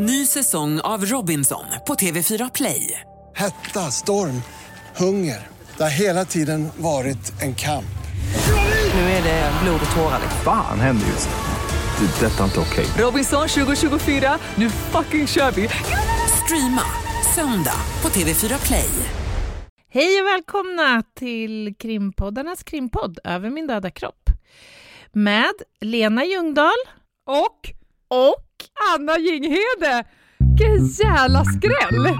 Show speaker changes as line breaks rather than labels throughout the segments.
Ny säsong av Robinson på TV4 Play.
Hetta, storm, hunger. Det har hela tiden varit en kamp.
Nu är det blod och tårar.
Fan händer just nu. Det. är Detta är inte okej.
Robinson 2024, nu fucking kör vi! Streama söndag på TV4 Play.
Hej och välkomna till krimpoddarnas krimpodd Över min döda kropp med Lena Ljungdahl
Och
och
Anna Jinghede! Vilken jävla skräll!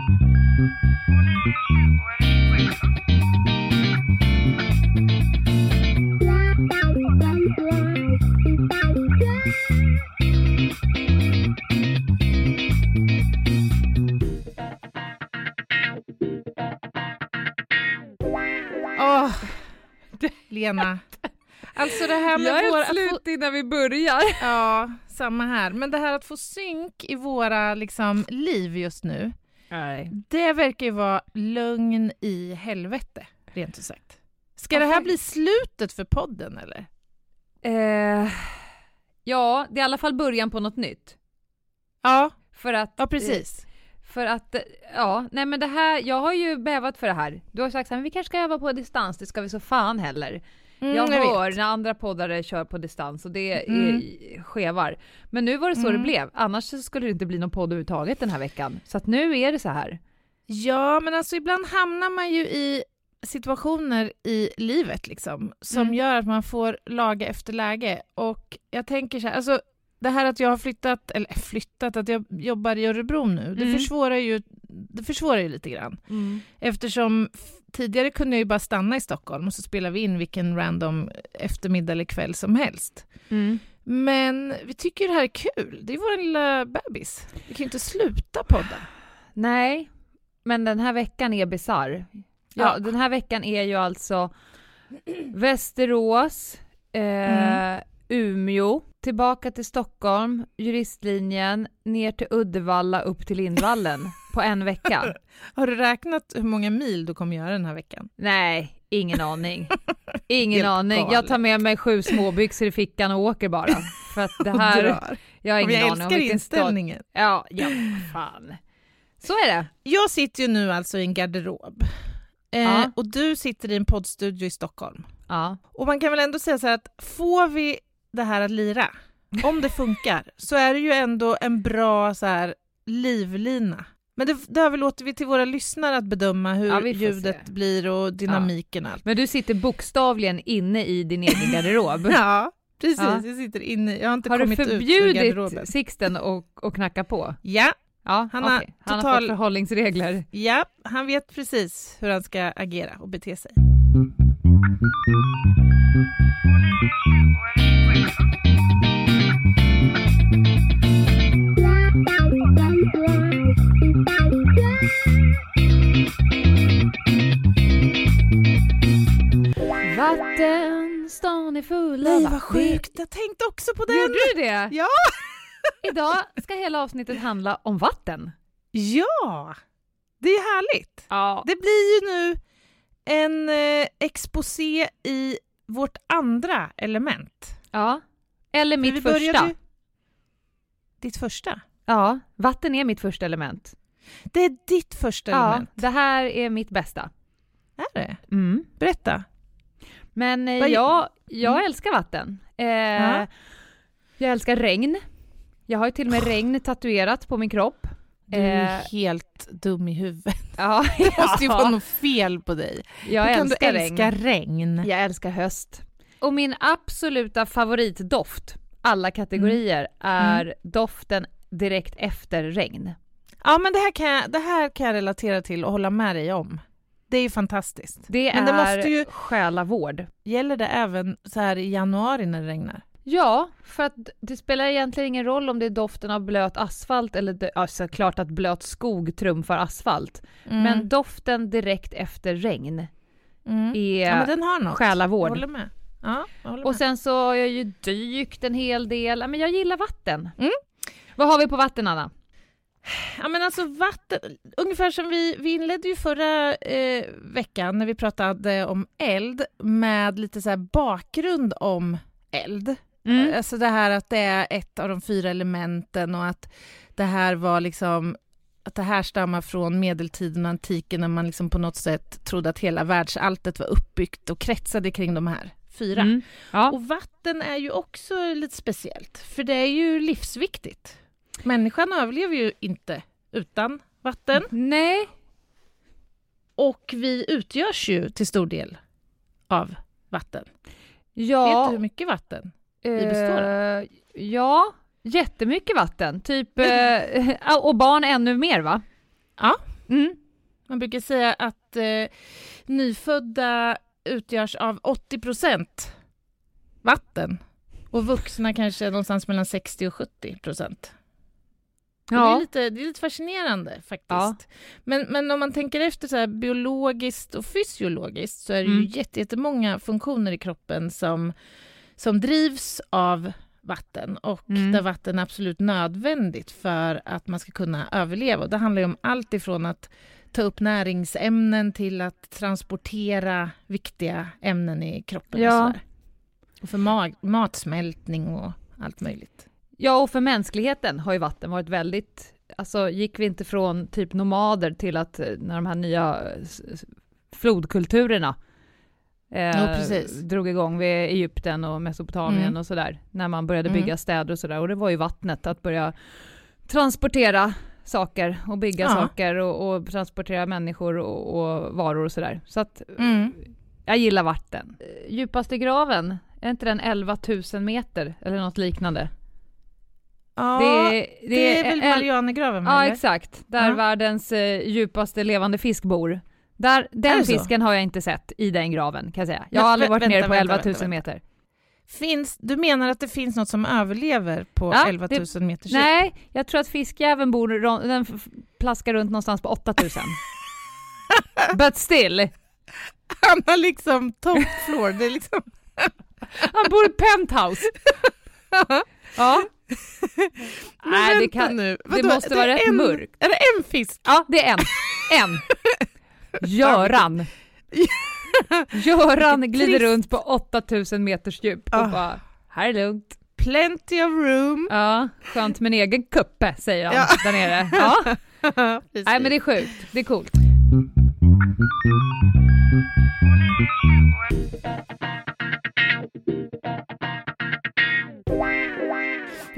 Åh, Lena. Alltså det här med
Jag är
få-
slut innan vi börjar.
Ja, samma här. Men det här att få synk i våra liksom, liv just nu,
Nej.
det verkar ju vara lögn i helvete, rent ut sagt. Ska
Ja,
det här bli slutet för podden eller?
Eh, ja, det är i alla fall början på något nytt.
Ja,
För att...
ja precis.
eh, För att, eh, ja, nej men det här, jag har ju bävat för det här. Du har sagt så här, men vi kanske ska öva på distans, det ska vi så fan heller.
Mm,
jag
vet.
hör när andra poddare kör på distans och det
Mm.
är skevar. Men nu var det så det
Mm.
blev, annars skulle det inte bli någon podd överhuvudtaget den här veckan. Så att nu är det så här.
Ja, men alltså ibland hamnar man ju i situationer i livet liksom, som
Mm.
gör att man får laga efter läge. Och jag tänker så här, alltså det här att jag har flyttat, eller flyttat, att jag jobbar i Örebro nu, det,
Mm.
försvårar ju, det försvårar ju lite grann. Eftersom f- tidigare kunde jag ju bara stanna i Stockholm och så spelar vi in vilken random eftermiddag eller kväll som helst.
Mm.
Men vi tycker ju det här är kul. Det är vår lilla bebis. Vi kan ju inte sluta podda.
Nej, men den här veckan är bizarr. Ja,
Ja.
den här veckan är ju alltså Västerås, eh,
Mm.
Umeå, tillbaka till Stockholm, juristlinjen, ner till Uddevalla, upp till Lindvallen på en vecka.
Har du räknat hur många mil du kommer göra den här veckan?
Nej, ingen aning. Ingen aning. Jag
galet.
tar med mig sju småbyxor i fickan och åker bara. För att det här, jag har ingen
jag
aning om vilken stad.
inställningen.
Ja, ja, fan. Så är det.
Jag sitter ju nu alltså i en garderob. Eh,
Ja.
Och du sitter i en poddstudio i Stockholm.
Ja.
Och man kan väl ändå säga så här att får vi det här att lira, om det funkar, så är det ju ändå en bra så här livlina. Men det, det överlåter vi till våra lyssnare att bedöma hur
Ja,
ljudet
se.
blir och dynamiken och allt.
Men du sitter bokstavligen inne i din egen garderob.
Ja, precis.
Ja.
Jag sitter inne. Jag har inte
Har du
kommit ut ur garderoben.
förbjudit Sixten och, och knacka på?
Ja,
Ja,
Han har
okej. han har fått förhållningsregler.
ja, han vet precis hur han ska agera och bete sig.
Vattenstan är full
Nej, vad sjukt. Jag tänkte också på den.
Gjorde du det?
Ja.
Idag ska hela avsnittet handla om vatten.
Ja, det är härligt.
Ja.
Det blir ju nu en eh, exposé i vårt andra element.
ja. Eller mitt
vi
första.
ju- Ditt första?
Ja, vatten är mitt första element.
Det är ditt första
Ja,
element.
det här är mitt bästa.
Är det?
Mm.
Berätta.
Men eh, jag, jag
Mm.
älskar vatten. Eh,
Ja.
Jag älskar regn. Jag har ju till och med regn tatuerat på min kropp.
Du är
Eh,
helt dum i huvudet.
Ja,
Det måste ju vara något fel på dig.
Jag
Hur kan
älskar
du älska
regn. Jag älskar höst. Och min absoluta favoritdoft, alla kategorier, är doften direkt efter regn.
Ja, men det här, kan jag, det här kan jag relatera till och hålla med dig om. Det är ju fantastiskt.
Det
Men det
är
måste ju-
själavård.
Gäller det även så här i januari när det regnar?
Ja, för att det spelar egentligen ingen roll om det är doften av blöt asfalt eller det, alltså klart att blöt skog trumfar asfalt.
Mm.
Men doften direkt efter regn
mm.
är
ja, men den har något. Jag
själavård.
håller med. Ja, jag håller
Och
med.
sen så har jag ju dykt en hel del. Men jag gillar vatten.
Mm.
Vad har vi på vatten, Anna?
Ja, men alltså vatten, ungefär som vi, vi inledde ju förra eh, veckan när vi pratade om eld med lite så bakgrund om eld.
Mm.
Alltså det här att det är ett av de fyra elementen och att det här var liksom att det här stammar från medeltiden och antiken när man liksom på något sätt trodde att hela världsalltet var uppbyggt och kretsade kring de här fyra.
Mm. Ja.
Och vatten är ju också lite speciellt, för det är ju livsviktigt. Människan överlever ju inte utan vatten
Nej,
och vi utgörs ju till stor del av vatten.
ja.
Vet du hur mycket vatten? består av?
Ja, jättemycket vatten. Typ, eh, och barn ännu mer va?
Ja.
Mm.
Man brukar säga att eh, nyfödda utgörs av 80 procent vatten och vuxna kanske någonstans mellan 60 och 70 procent. Det, är
Ja.
lite, det är lite fascinerande faktiskt.
Ja.
Men, men om man tänker efter så här, biologiskt och fysiologiskt så är det
Mm.
ju jätte- jättemånga funktioner i kroppen som, som drivs av vatten och
Mm.
där vatten är absolut nödvändigt för att man ska kunna överleva. Och det handlar ju om allt ifrån att ta upp näringsämnen till att transportera viktiga ämnen i kroppen.
Ja.
Och, och för matsmältning och allt möjligt.
Ja, och för mänskligheten har ju vatten varit väldigt, alltså gick vi inte från typ nomader till att eh, när de här nya flodkulturerna eh,
Ja,
drog igång vid Egypten och Mesopotamien
Mm.
och sådär, när man började
Mm.
bygga städer och sådär, och det var ju vattnet att börja transportera saker och bygga
Ja.
saker och, och transportera människor och, och varor och sådär. Så att
Mm.
jag gillar vatten. Djupaste graven, är inte den 11 000 meter eller något liknande?
Ja,
det,
det, är väl Marianergraven?
Ja,
eller?
exakt. Där
Ja.
världens eh, djupaste levande fisk bor. Där,
Är
den
det så?
fisken har jag inte sett i den graven kan jag säga. Jag har aldrig varit
vänta,
nere på
vänta,
11 000
vänta,
meter.
Finns, du menar att det finns något som överlever på
Ja,
11 000
det-
meters djup?
Nej, jag tror att fiskjäveln bor, den plaskar runt någonstans på 8 000. But still,
Han har liksom top floor. Det är liksom...
han bor i penthouse. Ja. Nej, det, kan,
nu.
det
Vadå,
måste vara
är
rätt
en,
mörkt.
Är det en fisk?
Ja, det är en. En. Göran. Göran glider runt på 8000 meters djup och
Ah.
bara, här är det lugnt.
Plenty of room.
Ja, skönt med en egen kuppe, säger han
Ja.
där nere. Ja. Nej, men det är sjukt. Det är coolt.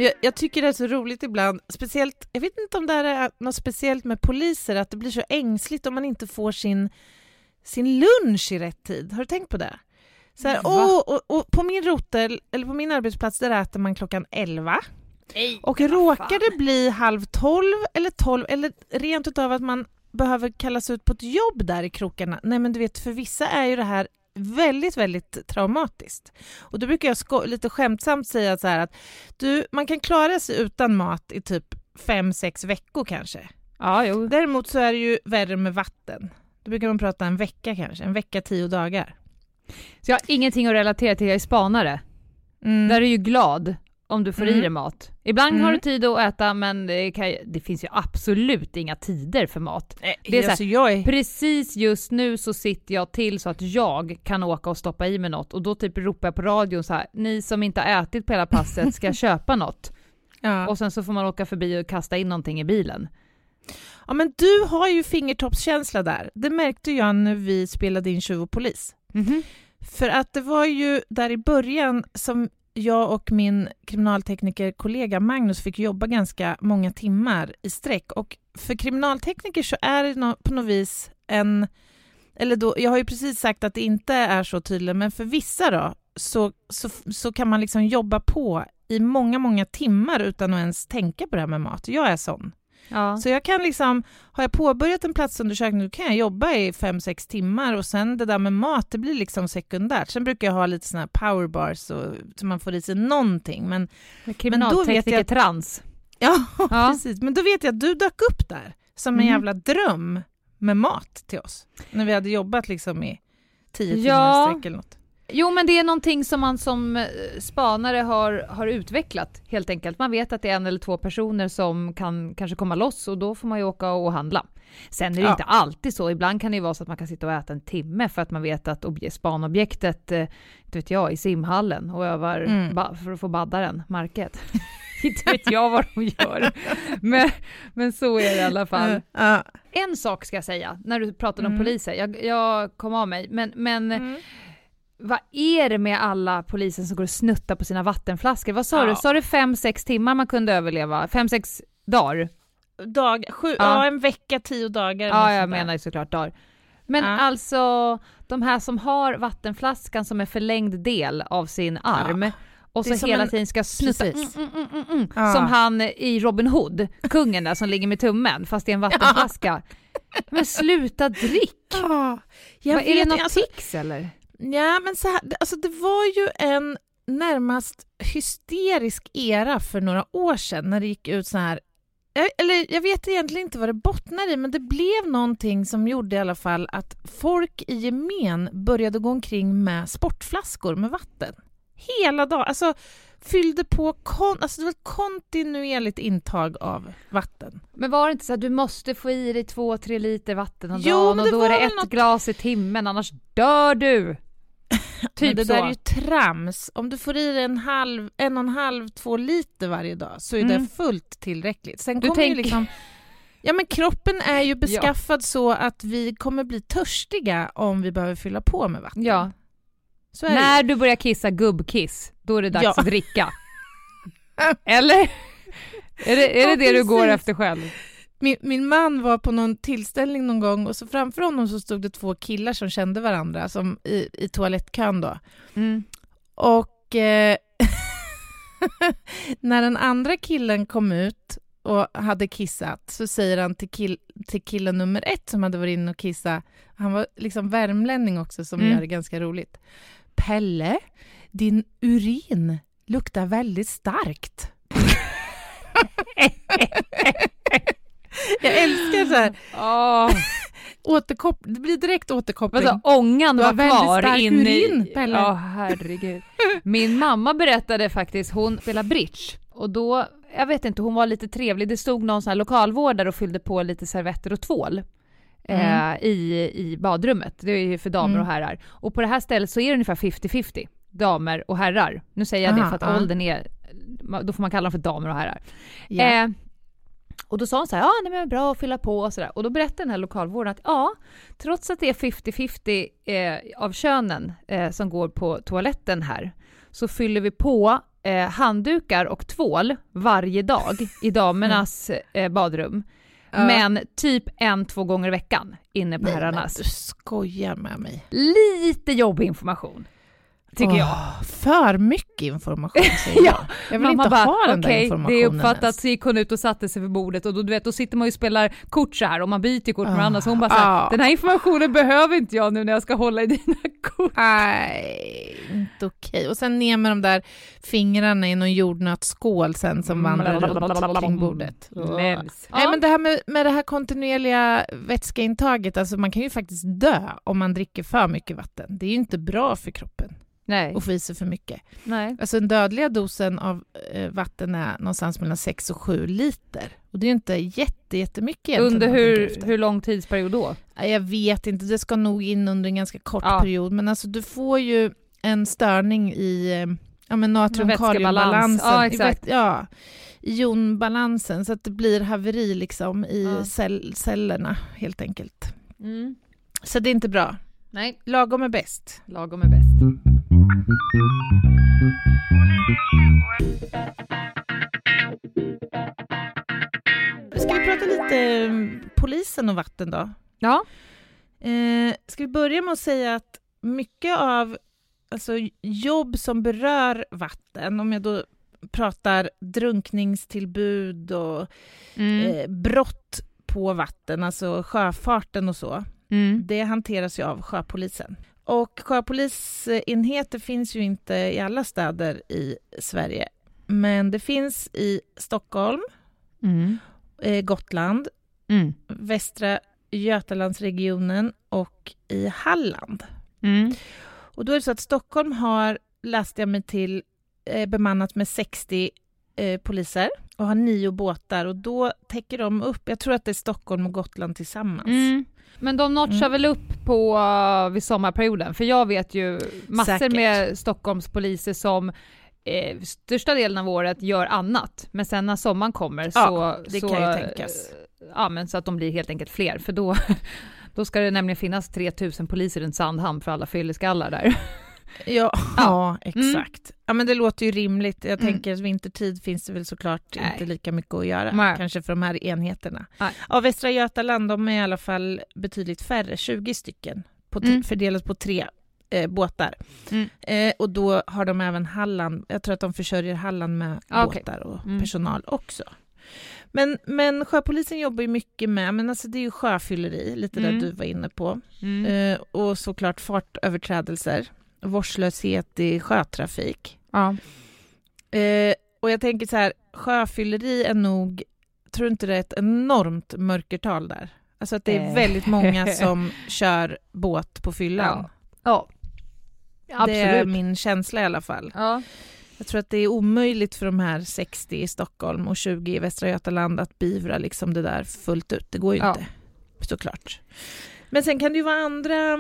Jag, jag tycker det är så roligt ibland, speciellt, jag vet inte om det här är något speciellt med poliser, att det blir så ängsligt om man inte får sin, sin lunch i rätt tid. Har du tänkt på det? Så här, åh, och, och på min rotel, eller på min arbetsplats, där äter man klockan 11. Och råkar det bli halv tolv eller tolv eller rent utav att man behöver kallas ut på ett jobb där i krokarna. Nej men du vet, för vissa är ju det här väldigt, väldigt traumatiskt. Och då brukar jag lite skämtsamt säga så här att du, man kan klara sig utan mat i typ fem, sex veckor kanske.
Ja, jo.
Däremot så är det ju värre med vatten. Då brukar man prata en vecka kanske, en vecka, tio dagar.
Så jag har ingenting att relatera till, jag är spanare.
Mm.
Där är du ju glad om du får i
Mm.
dig mat. Ibland har
Mm.
du tid att äta, men det, kan, det finns ju absolut inga tider för mat.
Nej,
det är så här-
alltså jag är...
Precis just nu så sitter jag till så att jag kan åka och stoppa i mig något och då typ ropar jag på radion så här, ni som inte har ätit på hela passet ska köpa något.
Ja.
Och sen så får man åka förbi och kasta in någonting i bilen.
ja, men du har ju fingertoppskänsla där. Det märkte jag när vi spelade in Tjuv och polis. För att det var ju där i början som jag och min kriminalteknikerkollega Magnus fick jobba ganska många timmar i sträck. Och för kriminaltekniker så är det på något vis en... Eller då, jag har ju precis sagt att det inte är så tydligt, men för vissa då så, så, så kan man liksom jobba på i många, många timmar utan att ens tänka på det här med mat. Jag är sån.
Ja.
Så jag kan liksom, har jag påbörjat en platsundersökning då kan jag jobba i fem sex timmar och sen det där med mat det blir liksom sekundärt. Sen brukar jag ha lite såna här powerbars och, så man får i sig någonting. Men
Kriminaltekniker
jag-
trans.
ja,
Ja.
precis. Men då vet jag att du dök upp där som en
Mhm.
jävla dröm med mat till oss. När vi hade jobbat liksom i tio timmar
Ja.
sträck eller något.
Jo men det är någonting som man som eh, spanare har, har utvecklat helt enkelt. Man vet att det är en eller två personer som kan kanske komma loss och då får man ju åka och handla. Sen är det
Ja.
inte alltid så, ibland kan det ju vara så att man kan sitta och äta en timme för att man vet att obje- spanobjektet, eh, inte vet jag, i simhallen och övar
Mm.
för att få baddaren, Market. inte vet jag vad de gör. Men, men så är det i alla fall. En sak ska jag säga, när du pratade om
Mm.
poliser, jag, jag kom av mig, men, men
Mm.
Vad är det med alla poliser som går och snuttar på sina vattenflaskor? Vad sa
Ja.
du? Sa du fem, sex timmar man kunde överleva? Fem, sex dagar?
Dag, sju,
Ja.
ja. en vecka, tio dagar.
Ja, jag menar ju såklart dagar. Men
Ja.
alltså, de här som har vattenflaskan som en förlängd del av sin arm och
Det är
så hela
en-
tiden ska snutta, mm, mm, mm, mm, mm,
Ja.
som han i Robin Hood, kungen där som ligger med tummen fast det är en vattenflaska. Men sluta drick!
Ja, jag
Vad, är det något
alltså,
tics eller?
Ja, men så här, alltså det var ju en närmast hysterisk era för några år sedan när det gick ut så här eller jag vet egentligen inte vad det bottnar i, men det blev någonting som gjorde i alla fall att folk i gemen började gå omkring med sportflaskor med vatten. Hela dagen. Alltså fyllde på kon- alltså det var ett kontinuerligt intag av vatten.
Men var det inte så att du måste få i dig två, tre liter vatten om dagen och då är det ett
något-
glas i timmen annars dör du?
men
typ
det
så.
där är ju trams. Om du får i dig en, halv, en och en halv, två liter varje dag så är
Mm.
det fullt tillräckligt. Sen
Du
kommer ju
tänker-
liksom... Ja men kroppen är ju beskaffad så att vi kommer bli törstiga om vi behöver fylla på med vatten.
Ja,
ju.
när du börjar kissa gubbkiss, då är det dags
Ja.
att dricka. Eller? Är det är det,
Ja,
det du går efter själv?
Min, min man var på någon tillställning någon gång och så framför honom så stod det två killar som kände varandra som i, i toalettkön då.
Mm.
Och eh, när den andra killen kom ut och hade kissat så säger han till, kill, till killen nummer ett som hade varit inne och kissat, han var liksom värmlänning också som
Mm.
gör det ganska roligt. Pelle, din urin luktar väldigt starkt. Jag älskar så här
Åh,
återkop- det blir direkt återkoppling.
vadå, ångan var
väldigt
kvar inne i... Ja, herregud. Min mamma berättade faktiskt, hon spelar bridge och då, jag vet inte, hon var lite trevlig. Det stod någon sån här lokalvårdare och fyllde på lite servetter och tvål.
Mm.
Eh, i, i badrummet. Det är ju för damer
Mm.
och herrar. Och på det här stället så är det ungefär 50-50, damer och herrar. Nu säger jag det
Aha,
för att
ja.
åldern är, då får man kalla dem för damer och herrar.
Ja.
Eh, och då sa hon så här, ja nej, men bra att fylla på och sådär. Och då berättade den här lokalvårdaren att ja, trots att det är 50-50 eh, av könen eh, som går på toaletten här, så fyller vi på eh, handdukar och tvål varje dag i damernas eh, badrum.
Ja.
Men typ en, två gånger i veckan inne på
Nej, men
herrarnas.
du skojar med mig.
Lite jobbig information, tycker jag.
Åh, För mycket information säger jag. Jag vill inte
bara,
ha den där
okej,
informationen
det är uppfattat,
ens.
så gick hon ut och satte sig vid bordet och då, du vet, då sitter man ju och spelar kort så här och man byter kort med
Ah,
varandra så hon bara så här,
ah.
den här informationen behöver inte jag nu när jag ska hålla i dina kort.
Nej, inte okej. Och sen ner med de där fingrarna i någon jordnötsskål sen som vandrar runt kring bordet.
Mems.
Nej
Ja.
men det här med, med det här kontinuerliga vätskeintaget, alltså man kan ju faktiskt dö om man dricker för mycket vatten. Det är ju inte bra för kroppen
Nej,
att få i sig för mycket.
nej.
Alltså den dödliga dosen av eh, vatten är någonstans mellan 6 och 7 liter. Och det är inte jätte, jättemycket
Under hur, hur lång tidsperiod då?
Ja, Jag vet inte, det ska nog in under en ganska kort
Ja.
period. Men alltså du får ju en störning i eh, ja, men natrium
Vätskebalans.
kaliumbalansen.
Ja,
I
exakt.
ja, i jonbalansen så att det blir haveri liksom i
Ja.
cell, cellerna helt enkelt.
Mm.
Så det är inte bra.
Nej,
Lagom är bäst.
lagom är bäst.
Ska vi prata lite eh, polisen och vatten då?
Ja.
Eh, ska vi börja med att säga att mycket av alltså, jobb som berör vatten, om jag då pratar drunkningstillbud och
Mm.
eh, brott på vatten, alltså sjöfarten och så,
Mm.
det hanteras ju av sjöpolisen. Och sjöpolisenheter finns ju inte i alla städer i Sverige, men det finns i Stockholm,
Mm.
eh, Gotland,
Mm.
Västra Götalandsregionen och i Halland.
Mm.
Och då är det så att Stockholm har, läste jag mig till, eh, bemannat med 60 eh, poliser och har nio båtar och då täcker de upp, jag tror att det är Stockholm och Gotland tillsammans.
Mm. Men de notchar
Mm.
väl upp på uh, vid sommarperioden? För jag vet ju massor
Säkert.
med Stockholmspoliser som eh, största delen av året gör annat, men sen när sommaren kommer
Ja,
så...
det
så,
kan ju tänkas.
eh, Ja, men så att de blir helt enkelt fler, för då, då ska det nämligen finnas 3000 poliser runt Sandhamn för alla fylleskallar där.
Ja, ja exakt. Ja, men det låter ju rimligt. Jag
Mm.
tänker att vintertid finns det väl såklart
Nej.
inte lika mycket att göra,
Nej.
kanske för de här enheterna.
Nej.
Ja, Västra Götaland, de är i alla fall betydligt färre, 20 stycken, på
Mm.
fördelat på tre eh, båtar.
Mm.
Eh, och då har de även Halland, jag tror att de försörjer Halland med
Ah, okej.
båtar och
Mm.
personal också. Men, men sjöpolisen jobbar ju mycket med, men alltså det är ju sjöfylleri, lite
Mm.
där du var inne på.
Mm.
Eh, och såklart fartöverträdelser, vårdslöshet i sjötrafik.
Ja.
Eh, och jag tänker så här, sjöfylleri är nog, tror du inte det är ett enormt mörkertal där? Alltså att det är
Eh.
väldigt många som kör båt på fyllan.
Ja. Absolut.
Det är min känsla i alla fall.
Ja.
Jag tror att det är omöjligt för de här 60 i Stockholm och 20 i Västra Götaland att beivra liksom det där fullt ut. Det går ju
Ja.
inte, såklart. Men sen kan det ju vara andra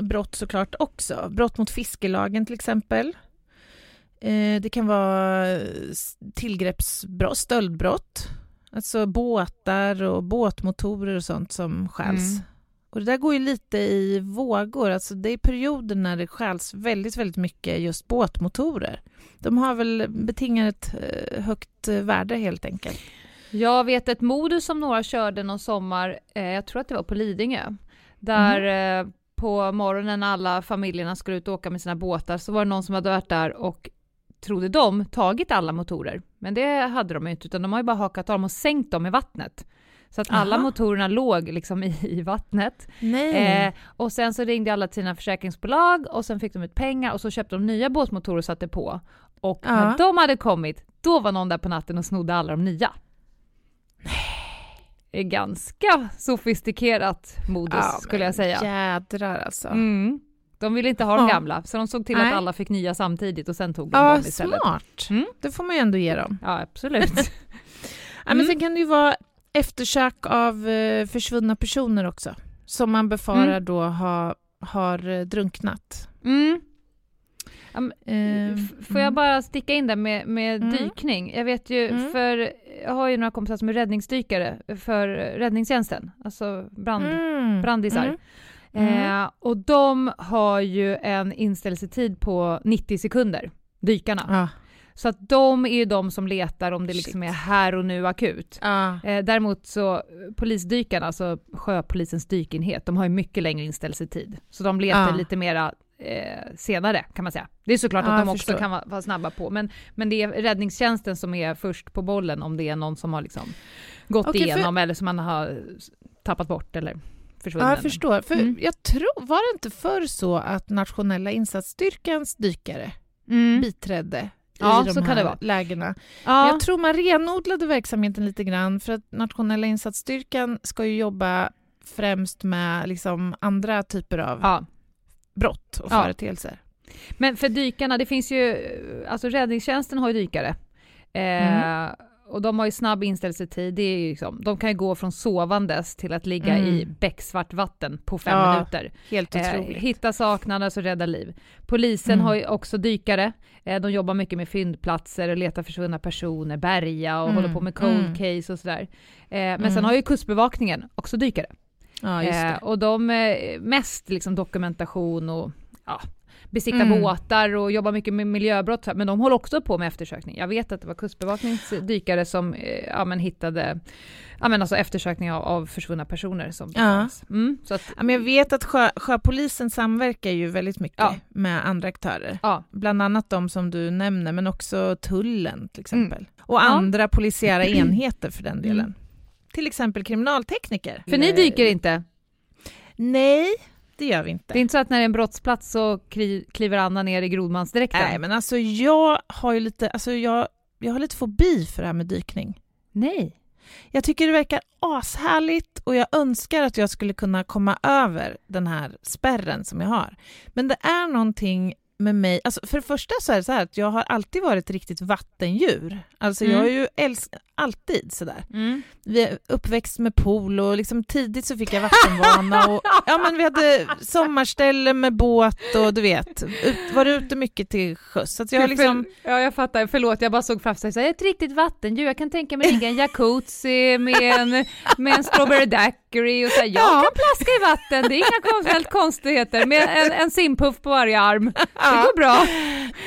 brott såklart också. Brott mot fiskelagen till exempel. Eh, det kan vara tillgreppsbrott, stöldbrott. Alltså båtar och båtmotorer och sånt som stjäls.
Mm.
Och det där går ju lite i vågor. Alltså det är perioder när det stjäls väldigt, väldigt mycket just båtmotorer. De har väl betingat ett eh, högt värde helt enkelt.
Jag vet ett modus som några körde någon sommar, eh, jag tror att det var på Lidingö, där
Mhm.
På morgonen när alla familjerna skulle ut och åka med sina båtar så var det någon som hade varit där och trodde de tagit alla motorer. Men det hade de ju inte, utan de har ju bara hakat av dem och sänkt dem i vattnet. Så att alla
Aha.
motorerna låg liksom i, i vattnet. Eh, och sen så ringde alla till sina försäkringsbolag och sen fick de ut pengar och så köpte de nya båtmotorer och satte på. Och
Ja.
när de hade kommit, då var någon där på natten och snodde alla de nya. Är ganska sofistikerat modus
Ja,
skulle jag säga.
Jädrar alltså.
Mm. De ville inte ha de gamla, så de såg till
Nej.
att alla fick nya samtidigt och sen tog de
Ja,
dem istället.
smart.
Mm.
Det får man ju ändå ge dem.
Ja, absolut.
Ja, men
Mm.
sen kan det ju vara eftersök av eh, försvunna personer också. Som man befarar
Mm.
då ha, har eh, drunknat.
Mm.
Eh,
F- Får jag bara sticka in där med, med
Mm.
dykning? Jag vet ju,
Mm.
för jag har ju några kompisar som är räddningsdykare för räddningstjänsten, alltså brand,
mm,
brandisar.
mm. Mm.
Eh, och de har ju en inställelsetid på 90 sekunder, dykarna.
Ja.
Så att de är ju de som letar om det
Shit.
liksom är här och nu akut.
Ja.
Eh, däremot så eh, polisdykarna, alltså sjöpolisens dykenhet, de har ju mycket längre inställelsetid. Så de letar
Ja.
lite mera eh, senare kan man säga. Det är såklart
Ja,
att de också
förstår.
kan vara, vara snabba på, men, men det är räddningstjänsten som är först på bollen om det är någon som har liksom gått
för-
igenom eller som man har tappat bort eller försvunnit.
Ja, jag förstår. För
Mm.
jag tror, var det inte förr så att nationella insatsstyrkans dykare
Mm.
biträdde
Ja,
i de
så
här
kan det vara.
lägena?
Ja,
jag tror man renodlade verksamheten lite grann för att nationella insatsstyrkan ska ju jobba främst med liksom andra typer av
ja.
Brott och
Ja.
företeelser.
Men för dykarna, det finns ju, alltså räddningstjänsten har ju dykare. Eh,
Mm.
Och de har ju snabb inställelsetid, det är ju liksom, de kan ju gå från sovandes till att ligga
Mm.
i becksvart vatten på fem
Ja,
minuter.
Helt
Eh,
otroligt.
hitta saknade, alltså rädda liv. Polisen
Mm.
har ju också dykare, eh, de jobbar mycket med fyndplatser och letar försvunna personer, bärga och
Mm,
håller på med cold
mm.
case och sådär. Eh, men
Mm.
sen har ju kustbevakningen också dykare.
Ja, just
Eh, och de eh, mest liksom dokumentation och ja, besikta
Mm.
båtar och jobbar mycket med miljöbrott, men de håller också på med eftersökning. Jag vet att det var Kustbevakningens dykare som eh, ja, men hittade ja, men alltså eftersökning av, av försvunna personer. Som
Ja.
mm, så att,
Ja, men jag vet att sjö, sjöpolisen samverkar ju väldigt mycket
Ja.
med andra aktörer.
ja.
Bland annat de som du nämner, men också tullen till exempel. Och
Ja.
andra polisiära enheter för den delen. Till exempel kriminaltekniker.
För ni dyker inte?
Nej, det gör vi inte.
Det är inte så att när det är en brottsplats så kli, kliver Anna ner i grodmansdräkten?
Nej, men alltså jag har ju lite, alltså jag, jag har lite fobi för det här med dykning.
Nej.
Jag tycker det verkar ashärligt och jag önskar att jag skulle kunna komma över den här spärren som jag har. Men det är någonting med mig, alltså för det första så är det så här att jag har alltid varit ett riktigt vattendjur. Alltså
Mm.
jag har ju älsk, alltid sådär.
Mm.
Vi är uppväxt med pool och liksom tidigt så fick jag vattenvana och ja men vi hade sommarställe med båt och du vet, ut, var ute mycket till sjöss. Så jag liksom,
Ja, jag fattar. Förlåt, jag bara såg framför sig ett riktigt vattendjur. Jag kan tänka mig ligga en jacuzzi med en, med en strawberry daiquiri och säga jag
Ja.
kan plaska i vatten, det är inga konst- konstigheter, med en, en simpuff på varje arm. Det går bra.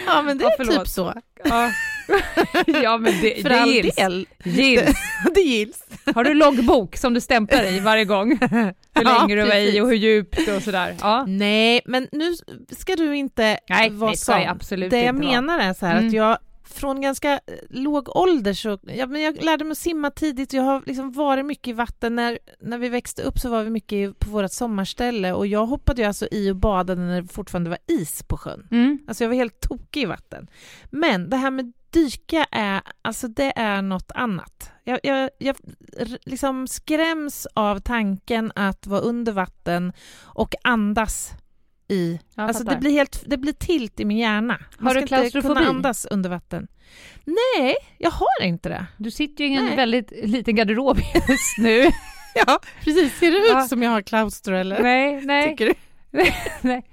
ja men det
Ja,
är typ så.
Ja, ja men det,
För
det
all
gills.
del.
gills.
det gills.
Har du loggbok som du stämplar i varje gång? Hur
Ja,
länge du var i och hur djupt och sådär. Ja.
Nej, men nu ska du inte
Nej,
vara
det jag
sån.
absolut
Det jag
inte vara.
menar är så här
Mm.
att jag från ganska eh, låg ålder så, ja, men jag lärde mig att simma tidigt, jag har liksom varit mycket i vatten. När, när vi växte upp så var vi mycket på vårt sommarställe och jag hoppade ju alltså i och badade när det fortfarande var is på sjön.
Mm.
Alltså jag var helt tokig i vatten. Men det här med dyka är, alltså det är något annat. Jag, jag, jag liksom skräms av tanken att vara under vatten och andas i...
Jag
alltså det blir, helt, det blir tilt i min hjärna. Man
Har
ska
du
inte
klaustrofobi?
kunna andas under vatten. Nej, jag har inte det.
Du sitter ju i en
Nej.
väldigt liten garderob just nu.
Ja, precis. Ser det ut
Ja.
som jag har klaustro eller?
Nej, nej.
Tycker du?
nej.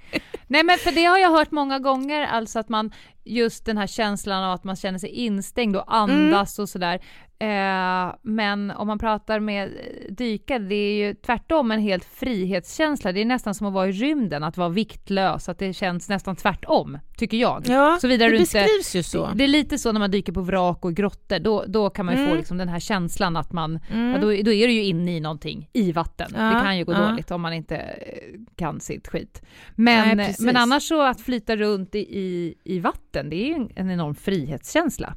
nej, men för det har jag hört många gånger, alltså att man just den här känslan av att man känner sig instängd och andas och sådär. Eh, men om man pratar med dykare, det är ju tvärtom en helt frihetskänsla. Det är nästan som att vara i rymden, att vara viktlös, att det känns nästan tvärtom, tycker jag.
Ja,
Såvida
det
du inte-
beskrivs ju så.
Det är lite så när man dyker på vrak och grottor, då, då kan man ju få
Mm.
liksom den här känslan att man,
Mm.
ja, då, då är du ju inne i någonting, i vatten.
Ja,
det kan ju gå dåligt om man inte eh, kan sitt skit. Men,
Nej,
men annars så att flyta runt i, i, i vatten, det är en, en enorm frihetskänsla.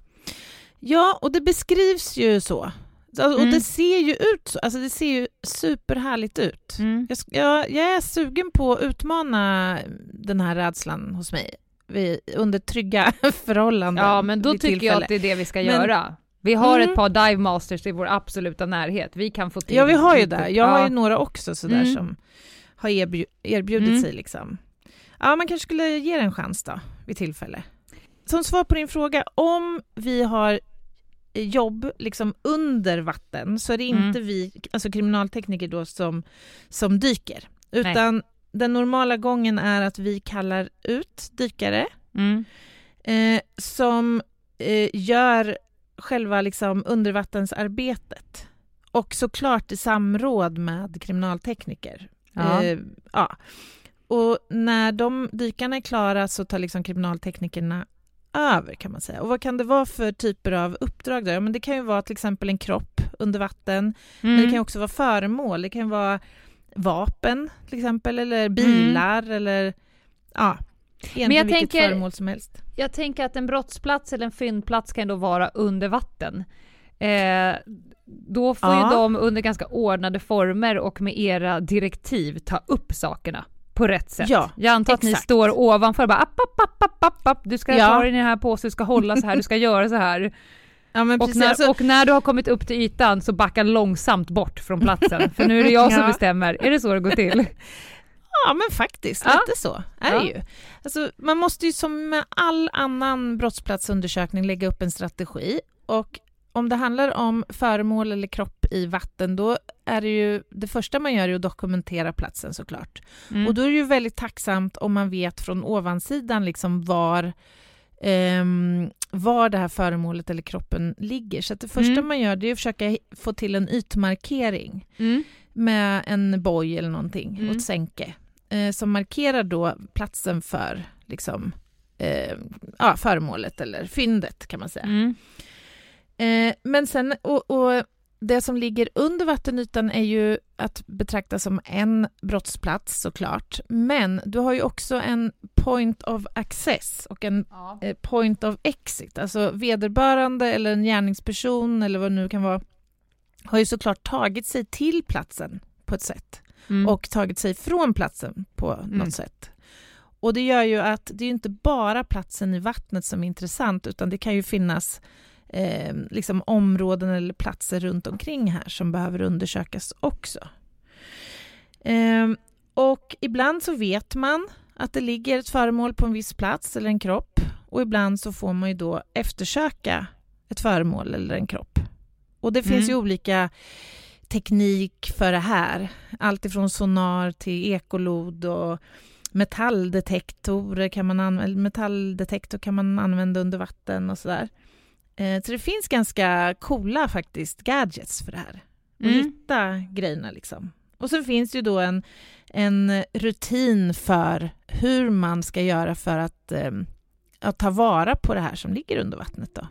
Ja, och det beskrivs ju så. Alltså, Och
Mm.
det ser ju ut så. Alltså det ser ju superhärligt ut. Jag, sk- jag, jag är sugen på att utmana den här rädslan hos mig vid, under trygga förhållanden.
Ja, men då tycker jag att det är det vi ska
Men-
göra. Vi har
Mm.
ett par dive masters i vår absoluta närhet. Vi kan få till
Ja, vi har ju
lite-
det. Jag har ju några också sådär
Mm.
som har erbju- erbjudit
Mm.
sig. Liksom. Ja, man kanske skulle ge det en chans då, vid tillfälle. Som svar på din fråga, om vi har jobb liksom under vatten så är det
Mm.
inte vi, alltså kriminaltekniker då, som, som dyker. Utan den normala gången är att vi kallar ut dykare
Mm.
eh, som eh, gör själva liksom undervattensarbetet. Och såklart i samråd med kriminaltekniker.
Ja.
Eh, ja. Och när de dykarna är klara så tar liksom kriminalteknikerna över kan man säga. Och vad kan det vara för typer av uppdrag då? Ja, men det kan ju vara till exempel en kropp under vatten, men det kan ju också vara föremål. Det kan vara vapen till exempel, eller bilar eller ja, egentligen
jag
vilket
tänker-
föremål som helst.
Jag tänker att en brottsplats eller en fyndplats kan då vara under vatten. Eh, då får
Ja.
ju de under ganska ordnade former och med era direktiv ta upp sakerna på rätt sätt.
Ja,
jag antar att ni
exakt.
står ovanför och bara app, app, app, app, app, app. du ska
Ja.
ta dig i den här påsen, du ska hålla så här, du ska göra så här.
Ja,
Och
precis.
när,
Alltså,
och när du har kommit upp till ytan så backa långsamt bort från platsen, för nu är det jag som bestämmer. Är det så det går till?
ja, men faktiskt,
Ja.
lite så är
Ja.
det ju. Alltså, man måste ju som med all annan brottsplatsundersökning lägga upp en strategi och om det handlar om föremål eller kropp i vatten, då är det ju det första man gör är att dokumentera platsen såklart.
Mm.
Och då är det ju väldigt tacksamt om man vet från ovansidan liksom var, ehm, var det här föremålet eller kroppen ligger. Så det första
Mm.
man gör det är att försöka få till en ytmarkering
Mm.
med en boj eller någonting
Mm.
och ett sänke eh, som markerar då platsen för liksom, eh, ja, föremålet eller fyndet kan man säga. Eh, men sen, och, och det som ligger under vattenytan är ju att betrakta som en brottsplats såklart. Men du har ju också en point of access och en
Ja.
eh, point of exit. Alltså vederbörande eller en gärningsperson eller vad det nu kan vara har ju såklart tagit sig till platsen på ett sätt
Mm.
och tagit sig från platsen på något sätt. Och det gör ju att det är inte bara platsen i vattnet som är intressant utan det kan ju finnas eh, liksom områden eller platser runt omkring här som behöver undersökas också. Eh, och ibland så vet man att det ligger ett föremål på en viss plats eller en kropp och ibland så får man ju då eftersöka ett föremål eller en kropp. Och det finns
Mm.
ju olika teknik för det här. Allt ifrån sonar till ekolod och metalldetektorer kan man använda, metalldetektor kan man använda under vatten och sådär. Eh, så det finns ganska coola faktiskt gadgets för det här. Att
Mm.
hitta grejerna liksom. Och så finns det ju då en, en rutin för hur man ska göra för att, eh, att ta vara på det här som ligger under vattnet. Då.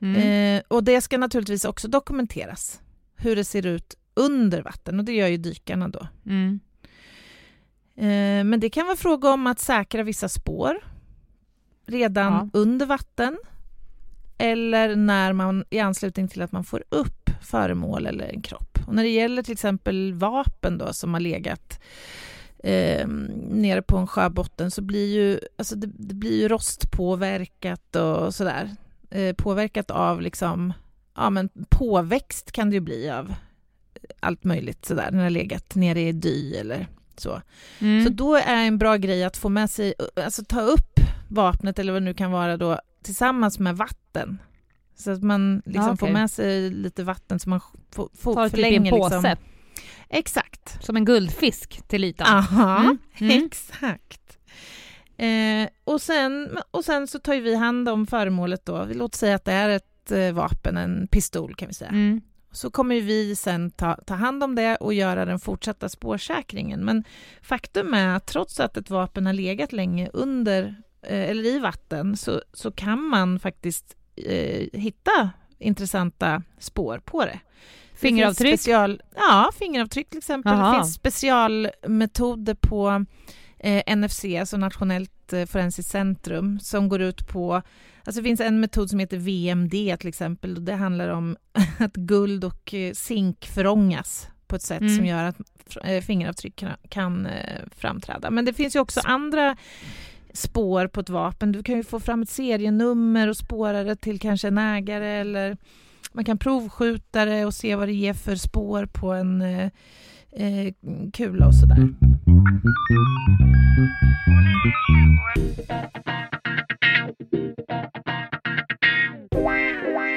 Mm.
Eh, och det ska naturligtvis också dokumenteras, hur det ser ut under vatten och det gör ju dykarna då.
Mm.
Eh, men det kan vara fråga om att säkra vissa spår redan
Ja.
under vatten eller när man i anslutning till att man får upp föremål eller en kropp. Och när det gäller till exempel vapen då som har legat eh, nere på en sjöbotten så blir ju, alltså det, det blir ju rostpåverkat och sådär. Eh, påverkat av liksom, ja men påväxt kan det ju bli av allt möjligt sådär när det har legat nere i dy eller så.
Mm.
Så då är en bra grej att få med sig, alltså ta upp vapnet eller vad det nu kan vara då tillsammans med vatten. Så att man liksom
Ja, okej.
får med sig lite vatten så man får, får
Tar typ en
förlänger
påse,
liksom. Exakt.
som en guldfisk till ytan.
Aha,
Mm, mm.
exakt. Eh, och, sen, och sen så tar vi hand om föremålet då. Låt säga att det är ett eh, vapen, en pistol kan vi säga.
Mm.
Så kommer vi sen ta, ta hand om det och göra den fortsatta spårsäkringen. Men faktum är att trots att ett vapen har legat länge under eller i vatten så, så kan man faktiskt eh, hitta intressanta spår på det. Det
Fingeravtryck?
finns Special, ja, fingeravtryck till exempel.
Aha.
Det finns specialmetoder på eh, NFC, alltså Nationellt eh, forensiskt centrum, som går ut på Alltså det finns en metod som heter VMD till exempel och det handlar om att guld och eh, zink förångas på ett sätt
Mm.
som gör att eh, fingeravtryck kan, kan eh, framträda. Men det finns ju också andra spår på ett vapen. Du kan ju få fram ett serienummer och spåra det till kanske en ägare eller man kan provskjuta det och se vad det ger för spår på en eh, eh, kula och sådär.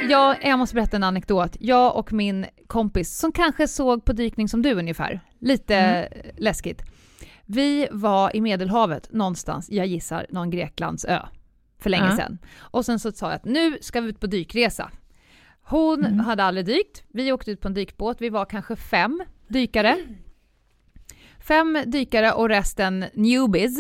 Jag, jag måste berätta en anekdot. Jag och min kompis, som kanske såg på dykning som du ungefär, lite
Mm.
läskigt. Vi var i Medelhavet någonstans, jag gissar någon Greklands ö, för länge
Ja.
sedan. Och sen så sa jag att nu ska vi ut på dykresa. Hon
Mm.
hade aldrig dykt, vi åkte ut på en dykbåt, vi var kanske fem dykare. Fem dykare och resten newbies.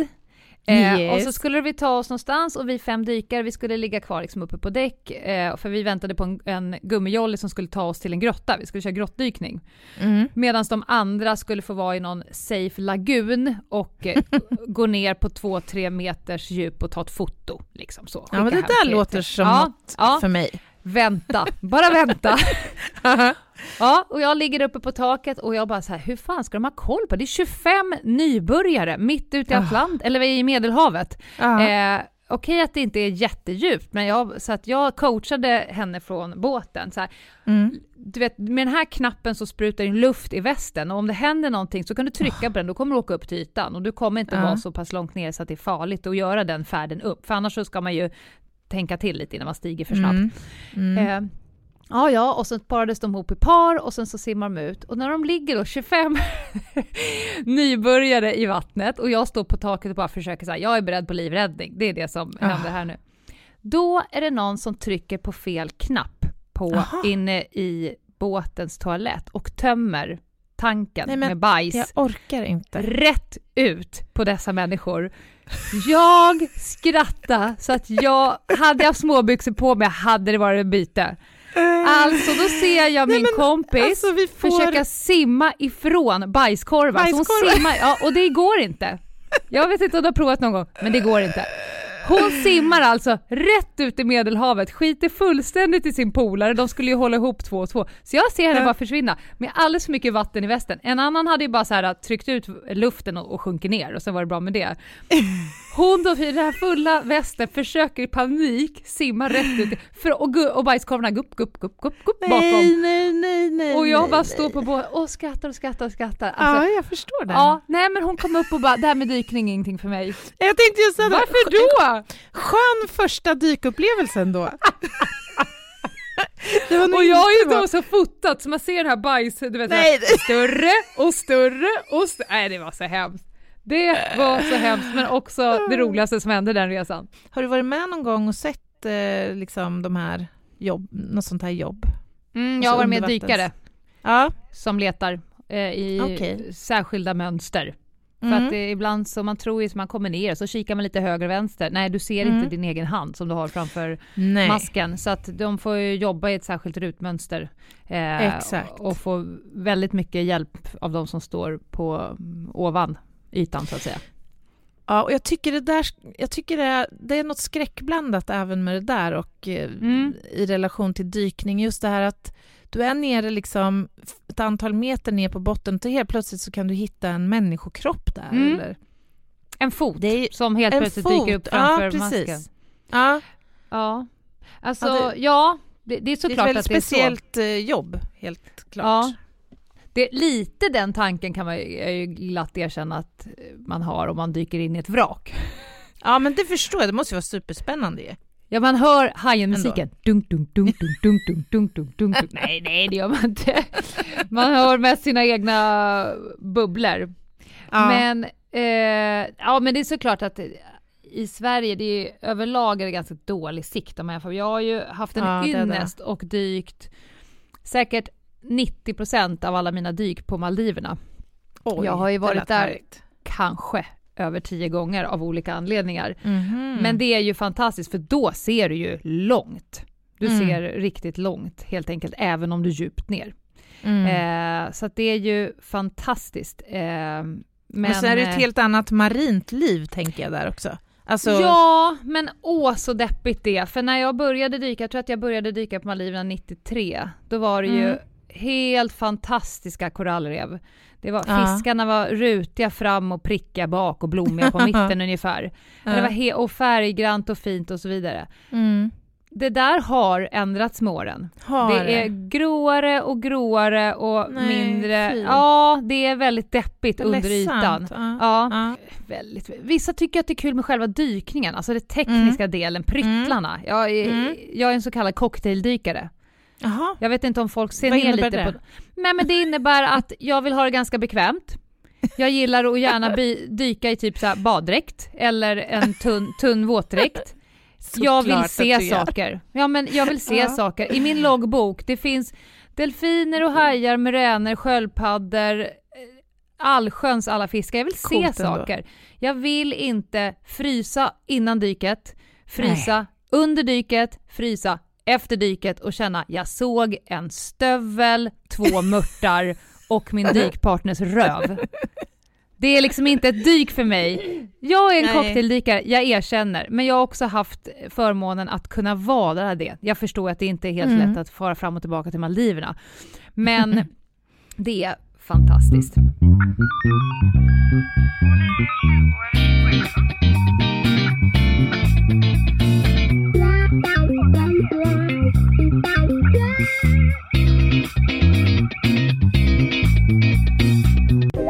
Eh,
Yes.
Och så skulle vi ta oss någonstans och vi fem dykare, vi skulle ligga kvar liksom uppe på däck eh, för vi väntade på en, en gummijolly som skulle ta oss till en grotta, vi skulle köra grottdykning.
Mm.
Medan de andra skulle få vara i någon safe lagun och eh, gå ner på två, tre meters djup och ta ett foto. Liksom så.
Ja, men det där låter som
ja,
något
ja,
för mig.
Vänta, bara vänta. Ja, och jag ligger uppe på taket och jag bara så här, hur fan ska de ha koll på? Det är 25 nybörjare mitt ute i
Ah.
Atlant, eller i Medelhavet.
Ja.
Eh, Okej att det inte är jättedjupt, men jag, så att jag coachade henne från båten. Så
Mm.
du vet, med den här knappen så sprutar in luft i västen och om det händer någonting så kan du trycka på den, då kommer du åka upp till ytan och du kommer inte
Ja.
vara så pass långt ner så att det är farligt att göra den färden upp, för annars så ska man ju tänka till lite innan man stiger för snabbt.
Mm. Mm.
Eh, ja, ja, och så parades de ihop i par och sen så simmar de ut. Och när de ligger då 25 nybörjare i vattnet och jag står på taket och bara försöker säga jag är beredd på livräddning. Det är det som
Ah.
händer här nu. Då är det någon som trycker på fel knapp på
Aha.
inne i båtens toalett och tömmer tanken
Nej, men
med bajs
Jag orkar inte.
rätt ut på dessa människor. Jag skrattade så att jag, hade jag småbyxor på mig hade det varit byte. Alltså då ser jag min
men,
kompis
alltså, får-
försöka simma ifrån bajskorvar. Så hon
Bajskorvar.
simmar, ja, och det går inte. Jag vet inte om du har provat någon gång, men det går inte. Hon simmar alltså rätt ut i medelhavet, skiter fullständigt i sin polare, de skulle ju hålla ihop två och två. Så jag ser henne bara försvinna med alldeles för mycket vatten i västen. En annan hade ju bara så här tryckt ut luften och, och sjunker ner och så var det bra med det. Hon då i den här fulla västen försöker i panik simma rätt ut för, och, och bajskorvarna gupp, gupp, gupp, gupp, gupp bakom.
nej, nej, nej.
Och jag
nej,
bara
nej.
står på båten och skrattar och skrattar och skrattar. Alltså,
Ja, jag förstår det.
ja, nej men hon kom upp och bara, det här med dykning är ingenting för mig.
Jag tänkte just säga.
Varför då?
Skön första dykupplevelsen då.
Och jag har ju då så fotat så man ser det här bajs, du vet,
Nej,
här, större och större och större. Nej det var så hemskt. Det var så hemskt men också det roligaste som hände den resan.
Har du varit med någon gång och sett eh, liksom de här jobb, något sånt här jobb?
Mm,
Och
jag
så
har varit med dykare
Ja.
som letar eh, i
Okej.
särskilda mönster. För
Mm.
att det, ibland så man tror ju att man kommer ner så kikar man lite höger och vänster. Nej du ser
Mm.
inte din egen hand som du har framför
Nej.
masken. Så att de får ju jobba i ett särskilt rutmönster. Eh,
Exakt.
Och få väldigt mycket hjälp av de som står på ovan ytan så att säga.
Ja, och jag tycker det där, jag tycker det är, det är något skräckblandat även med det där och eh,
Mm.
i relation till dykning. Just det här att du är nere liksom ett antal meter ner på botten och helt plötsligt så kan du hitta en människokropp där.
Mm.
Eller?
En fot
Det är
som helt plötsligt
fot.
dyker upp framför
ja,
masken.
precis. Ja,
Ja, alltså
Ja,
ja,
det-
det, det är
det är ett
såklart
väldigt
att det är så.
speciellt eh, jobb, helt klart.
Ja. Det, lite den tanken kan man ju, glatt erkänna att man har om man dyker in i ett vrak.
ja, men det förstår jag. Det måste ju vara superspännande ju.
Ja, man hör Hajen-musiken. Dunk, dunk, dunk, dunk, dunk, dunk, dunk, dunk, dunk, dunk. Nej, nej, det gör man inte. Man hör mest sina egna bubblor.
Ja.
Men, eh, ja, men det är såklart att i Sverige, det är överlag är det ganska dålig sikt om jag. Jag har ju haft en
Ja,
ynnest och dykt säkert 90% av alla mina dyk på Maldiverna.
Oj,
jag har ju varit där.
härligt.
Kanske över tio gånger av olika anledningar.
Mhm.
Men det är ju fantastiskt för då ser du ju långt. Du
Mm.
ser riktigt långt helt enkelt, även om du är djupt ner.
Mm.
Eh, så det är ju fantastiskt. Eh, men,
Men så är det ett
eh,
helt annat marint liv, tänker jag där också. Alltså,
Ja, men åh så deppigt det. För när jag började dyka, jag tror att jag började dyka på Maldiverna 93, då var det ju
Mm.
Helt fantastiska korallrev. Det var,
Ja.
Fiskarna var rutiga fram och prickiga bak och blommiga på mitten ungefär.
Ja.
Det var he- och färggrant och fint och så vidare.
mm.
Det där har ändrats med åren.
Har
det är gråare och gråare och
Nej,
mindre...
fy.
Ja, det är väldigt deppigt under
Ledsamt.
ytan.
Ja.
Ja, väldigt. Vissa tycker att det är kul med själva dykningen, alltså den tekniska delen, pryttlarna. Jag, är,
Mm.
jag är en så kallad cocktaildykare.
Jaha.
Jag vet inte om folk ser
Vad
ner lite
det?
på Nej men det innebär att jag vill ha det ganska bekvämt. Jag gillar att gärna bi- dyka i typ så baddräkt eller en tunn, tunn våtdräkt. Jag vill se saker. Ja men jag vill se
Ja.
saker. I min loggbok, det finns delfiner och hajar, muräner, sköldpaddor, eh, allsköns alla fiskar. Jag vill se
Coolt ändå.
saker. Jag vill inte frysa innan dyket, frysa under dyket, frysa efter dyket och känna jag såg en stövel, två mörtar och min dykpartners röv. Det är liksom inte ett dyk för mig. Jag är en
Nej.
cocktaildykare, jag erkänner, men jag har också haft förmånen att kunna vara det. Jag förstår att det inte är helt
Mm.
lätt att fara fram och tillbaka till Maldiverna, men det är fantastiskt.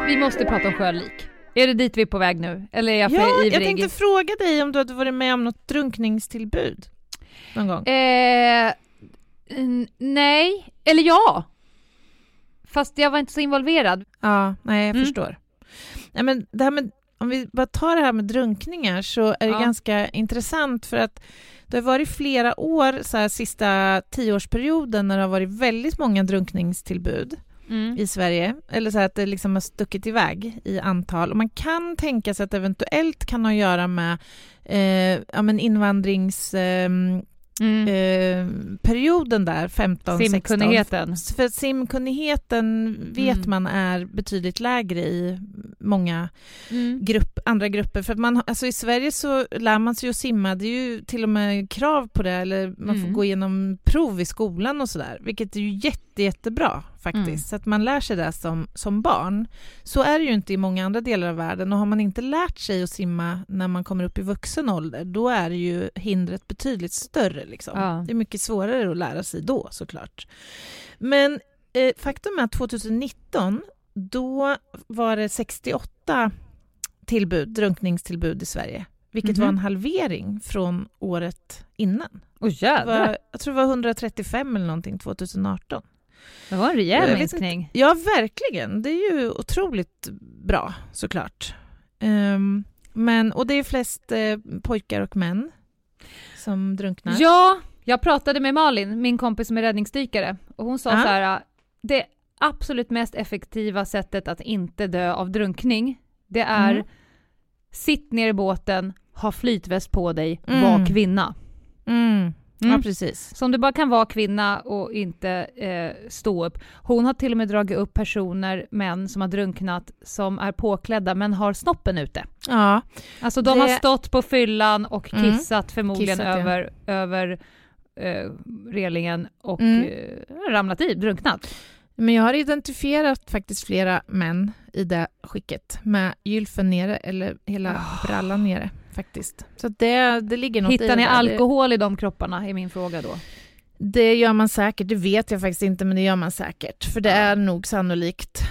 Vi måste prata om sjölik. Är det dit vi är på väg nu? Eller är jag för
Ja,
ivrig?
jag tänkte fråga dig om du hade varit med om något drunkningstillbud någon gång.
Eh, nej, eller ja. Fast jag var inte så involverad.
Ja, nej jag
Mm.
förstår. Nej, men det här med, om vi bara tar det här med drunkningar så är det
Ja.
ganska intressant för att det har varit flera år, så här sista tioårsperioden, när det har varit väldigt många drunkningstillbud
Mm.
i Sverige, eller så här att det liksom har stuckit iväg i antal. Och man kan tänka sig att eventuellt kan ha att göra med eh, ja, men invandrings... ehm,
Mm.
eh, perioden där, 15, 16.
Simkunnigheten.
För simkunnigheten vet
Mm.
man är betydligt lägre i många
Mm.
grupp, andra grupper. För man, alltså I Sverige så lär man sig att simma, det är ju till och med krav på det, eller man får
Mm.
gå igenom prov i skolan och sådär, vilket är ju jätte, jättebra faktiskt.
Mm.
Så att man lär sig det som, som barn. Så är det ju inte i många andra delar av världen och har man inte lärt sig att simma när man kommer upp i vuxen ålder, då är ju hindret betydligt större. Liksom.
Ja.
Det är mycket svårare att lära sig då såklart. Men eh, faktum är att 2019, då var det 68 tillbud, drunkningstillbud i Sverige, vilket
Mhm.
var en halvering från året innan.
Jävlar,
var, jag tror det var 135 eller någonting 2018.
det var en rejäl minskning.
Ja, verkligen. Det är ju otroligt bra såklart. Ehm, men, och det är flest eh, pojkar och män som drunknar.
Ja, jag pratade med Malin, min kompis som är räddningsdykare, och hon sa
Ja.
så här, det absolut mest effektiva sättet att inte dö av drunkning, det är
Mm.
sitt ner i båten, ha flytväst på dig,
Mm.
var kvinna.
Mm. Ja,
Mm.
precis.
Så om du bara kan vara kvinna och inte eh, stå upp. Hon har till och med dragit upp personer, män som har drunknat, som är påklädda men har snoppen ute.
Ja,
Alltså de
Det-
har stått på fyllan och
Mm.
kissat förmodligen
Kissat, ja.
över, över eh, relingen och
Mm.
eh, ramlat i, drunknat.
Men jag har identifierat faktiskt flera män i det skicket med gylfen nere eller hela
Ah.
brallan nere faktiskt. Så det, det ligger något
Hittar ni
där.
alkohol i de kropparna, är min fråga då.
Det gör man säkert, det vet jag faktiskt inte, men det gör man säkert. För det är nog sannolikt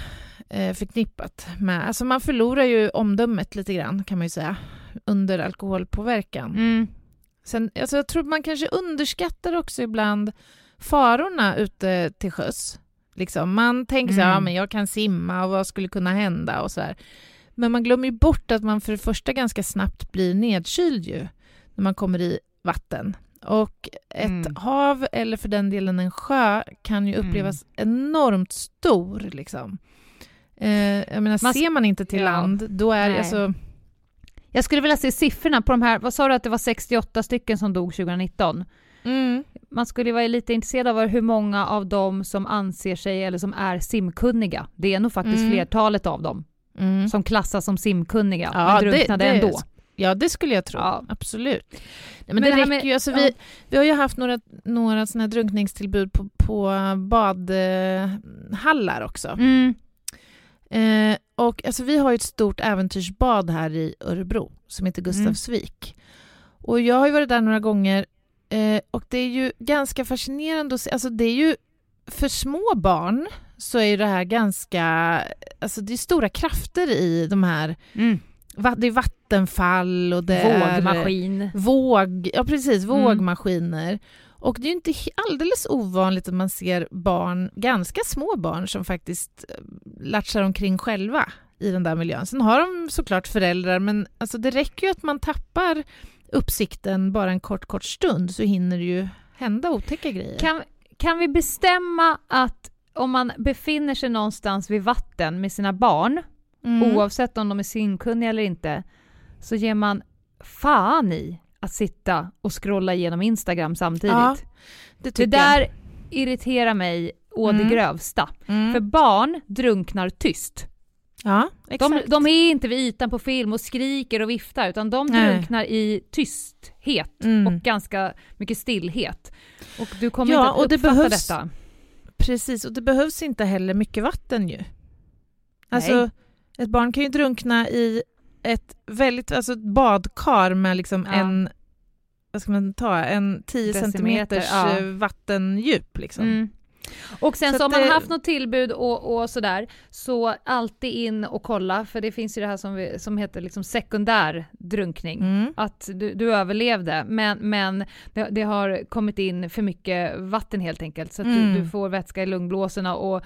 eh, förknippat med... Alltså man förlorar ju omdömet lite grann, kan man ju säga, under alkoholpåverkan.
Mm.
Sen, alltså jag tror man kanske underskattar också ibland farorna ute till sjöss. Liksom. Man tänker så här,
Mm.
ja, men jag kan simma och vad skulle kunna hända och så här. Men man glömmer ju bort att man för det första ganska snabbt blir nedkyld ju när man kommer i vatten. Och ett
Mm.
hav, eller för den delen en sjö, kan ju
Mm.
upplevas enormt stor. Liksom. Eh, jag menar,
Man-
ser man inte till
Ja.
land, då är det alltså...
Jag skulle vilja se siffrorna på de här, vad sa du att det var 68 stycken som dog 2019?
Mm,
Man skulle vara lite intresserad av hur många av dem som anser sig eller som är simkunniga. Det är nog faktiskt
Mm.
flertalet av dem
mm.
som klassas som simkunniga
Ja,
men
det-
drunknade
det-
ändå.
Ja, det skulle jag tro.
Ja.
Absolut. Nej, men,
Men
det,
det
räcker
med-
ju. Alltså,
ja.
vi, vi har ju haft några, några såna drunkningstillbud på, på badhallar också.
Mm.
Eh, och alltså, vi har ju ett stort äventyrsbad här i Örebro som heter Gustavsvik. Och jag har varit där några gånger eh, och det är ju ganska fascinerande att se. Alltså, det är ju för små barn så är ju det här ganska... Alltså det är stora krafter i de här...
Mm.
va- Det är vattenfall och det är...
Vågmaskin.
Våg, ja precis,
Mm.
vågmaskiner. Och det är inte alldeles ovanligt att man ser barn, ganska små barn, som faktiskt eh, latchar omkring själva i den där miljön. Sen har de såklart föräldrar, men alltså det räcker ju att man tappar uppsikten bara en kort, kort stund så hinner det ju hända otäcka grejer.
Kan, kan vi bestämma att om man befinner sig någonstans vid vatten med sina barn,
Mm.
oavsett om de är simkunniga eller inte, så ger man fan i att sitta och scrolla igenom Instagram samtidigt.
Ja, det
det där irriterar mig å det
Mm.
grövsta.
jag. Mm.
För barn drunknar tyst.
Ja,
De,
exakt.
de är inte vid ytan på film och skriker och viftar, utan de
Nej.
drunknar i tysthet
Mm.
och ganska mycket stillhet. Och du kommer
Ja,
inte att
och det
uppfatta
behövs-
detta.
Precis, och det behövs inte heller mycket vatten ju. Alltså,
Nej.
ett barn kan ju drunkna i ett väldigt, alltså ett badkar med liksom
Ja.
en, vad ska man ta, en 10
Decimeter,
centimeters
ja.
eh, vattendjup liksom.
Mm. Och sen
Så
så, om man
det-
haft något tillbud och, och sådär, så alltid in och kolla, för det finns ju det här som, vi, som heter liksom sekundär drunkning.
Mm.
Att du, du överlevde, men, men det, det har kommit in för mycket vatten helt enkelt, så att
Mm.
du, du får vätska i lungblåsorna och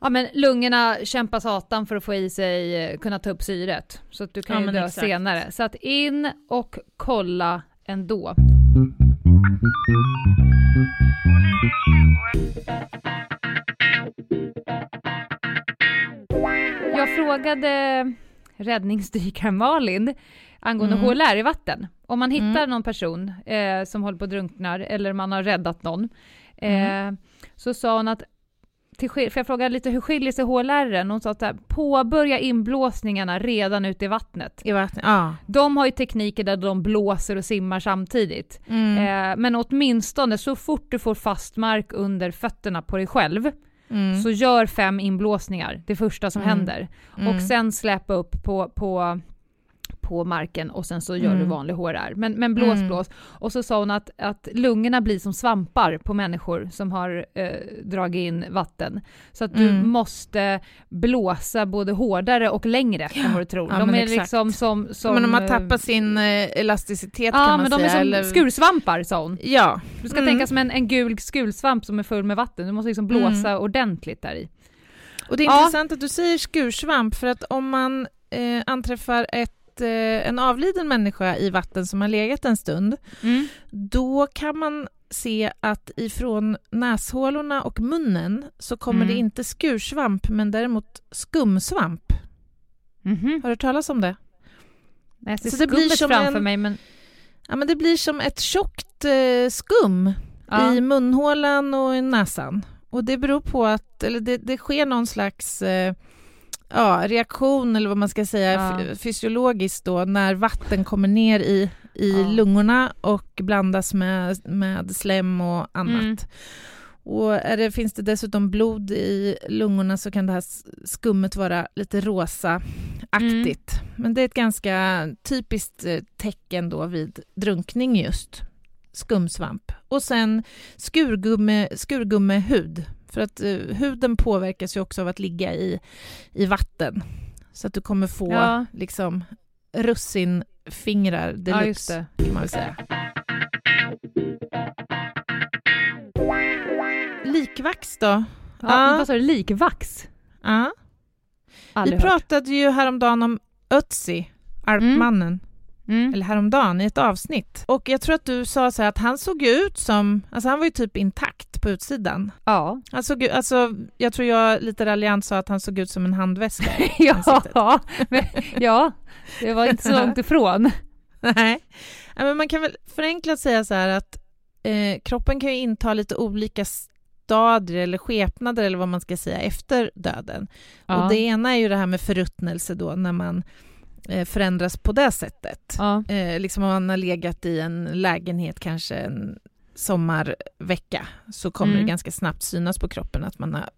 ja, men lungorna kämpar satan för att få i sig, kunna ta upp syret. Så att du kan
Ja,
ju dö
exakt.
senare. Så att in och kolla ändå. Jag frågade räddningsdykaren Malin angående
Mm.
HLR i vatten. Om man hittar
Mm.
någon person eh, som håller på att drunknar eller man har räddat någon, eh,
Mm.
så sa hon att till, för jag frågade lite hur skiljer sig HLR? Hon sa att här, påbörja inblåsningarna redan ute i vattnet.
I vattnet, ja.
De har ju tekniker där de blåser och simmar samtidigt.
Mm.
Eh, men åtminstone så fort du får fast mark under fötterna på dig själv
Mm.
så gör fem inblåsningar, det första som
Mm.
händer.
Mm.
Och sen släppa upp på, på, på marken och sen så gör
Mm.
du vanlig HRR. Men, men blås,
Mm.
blås. Och så sa hon att, att lungorna blir som svampar på människor som har eh, dragit in vatten. Så att du
Mm.
måste blåsa både hårdare och längre än vad du tror.
Ja,
de är
exakt.
liksom som... som
men de har
eh,
tappat sin eh, elasticitet
Ja,
kan man
men de
säga.
är som
eller...
skursvampar sa hon.
Ja.
Du ska
Mm.
tänka som en, en gul skulsvamp som är full med vatten. Du måste liksom blåsa ordentligt där i.
Och det är
Ja.
intressant att du säger skursvamp, för att om man eh, anträffar ett, eh, en avliden människa i vatten som har legat en stund, då kan man se att ifrån näshålorna och munnen så kommer
Mm.
det inte skursvamp, men däremot skumsvamp.
Mhm.
Har du hört talas om det?
Jag ser
Så det blir som
framför
en-
mig men...
Ja, men det blir som ett tjockt eh, skum
Ja.
i munhålan och i näsan. Och det beror på att, eller det, det sker någon slags eh, ja, reaktion, eller vad man ska säga,
Ja.
fysiologiskt då, när vatten kommer ner i, i
Ja.
lungorna och blandas med, med slem och annat.
Mm.
Och det, finns det dessutom blod i lungorna så kan det här skummet vara lite rosa-aktigt.
Mm.
Men det är ett ganska typiskt eh, tecken då vid drunkning just. Skumsvamp. Och sen skurgumme, skurgummehud. För att eh, huden påverkas ju också av att ligga i, i vatten. Så att du kommer få
Ja.
liksom russinfingrar
Ja,
deluxe,
det.
kan man väl säga. Likvax då?
Ja,
Ja.
Vad sa du? Likvax?
Ja. Vi
hört.
pratade ju häromdagen om Ötzi, Alpmannen.
Mm.
Eller häromdagen i ett avsnitt. Och jag tror att du sa så här att han såg ut som, alltså han var ju typ intakt på utsidan.
Ja.
Han såg, alltså, jag tror jag lite raljant sa att han såg ut som en handväska.
ja, men, ja, det var inte så långt ifrån.
Nej. Men man kan väl förenklat säga så här att eh, kroppen kan ju inta lite olika stadier eller skepnader eller vad man ska säga efter döden.
Ja.
Och det ena är ju det här med förruttnelse då när man förändras på det sättet.
Ja.
Eh, liksom om man har legat i en lägenhet kanske en sommarvecka så kommer
Mm.
det ganska snabbt synas på kroppen att man har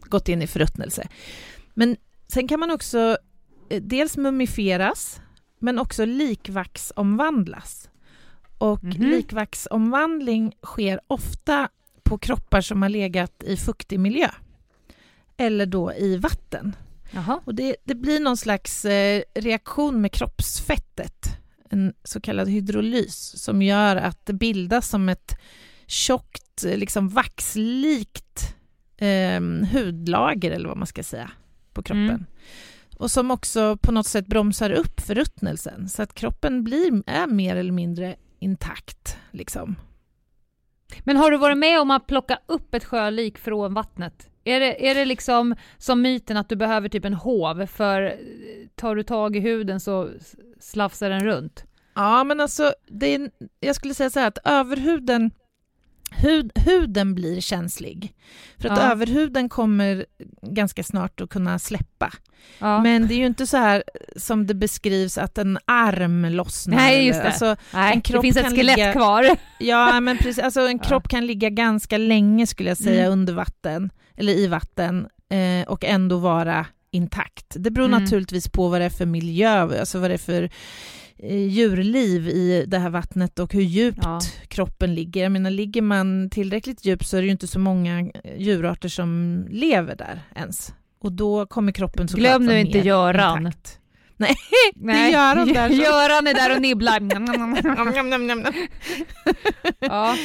gått in i förruttnelse. Men sen kan man också eh, dels mumifieras men också likvaxomvandlas. Och
Mhm.
likvaxomvandling sker ofta på kroppar som har legat i fuktig miljö eller då i vatten.
Jaha.
Och det, det blir någon slags eh, reaktion med kroppsfettet, en så kallad hydrolys, som gör att det bildas som ett tjockt, eh, liksom vaxlikt eh, hudlager, eller vad man ska säga, på kroppen.
Mm.
Och som också på något sätt bromsar upp förruttnelsen, så att kroppen blir, är mer eller mindre intakt. Liksom.
Men har du varit med om att plocka upp ett sjölik från vattnet? Är det, är det liksom som myten att du behöver typ en hov för eh, tar du tag i huden så slafsar den runt?
Ja, men alltså, det är, jag skulle säga så här att överhuden hud, huden blir känslig. För att
Ja.
överhuden kommer ganska snart att kunna släppa.
Ja.
Men det är ju inte så här som det beskrivs att en arm lossnar.
Nej, just det.
Alltså,
Nej,
en
det
kropp
finns ett skelett
ligga-
kvar.
ja, men precis. Alltså, en
Ja.
kropp kan ligga ganska länge, skulle jag säga,
Mm.
under vatten, eller i vatten, eh, och ändå vara intakt. Det beror
Mm.
naturligtvis på vad det är för miljö, alltså vad det är för djurliv i det här vattnet och hur djupt
Ja.
kroppen ligger. Jag menar, ligger man tillräckligt djupt så är det ju inte så många eh, djurarter som lever där ens. Och då kommer kroppen såklart
Glöm nu inte Göran.
intakt. Nej, det är Göran där
Göran är där och nibblar. Ja.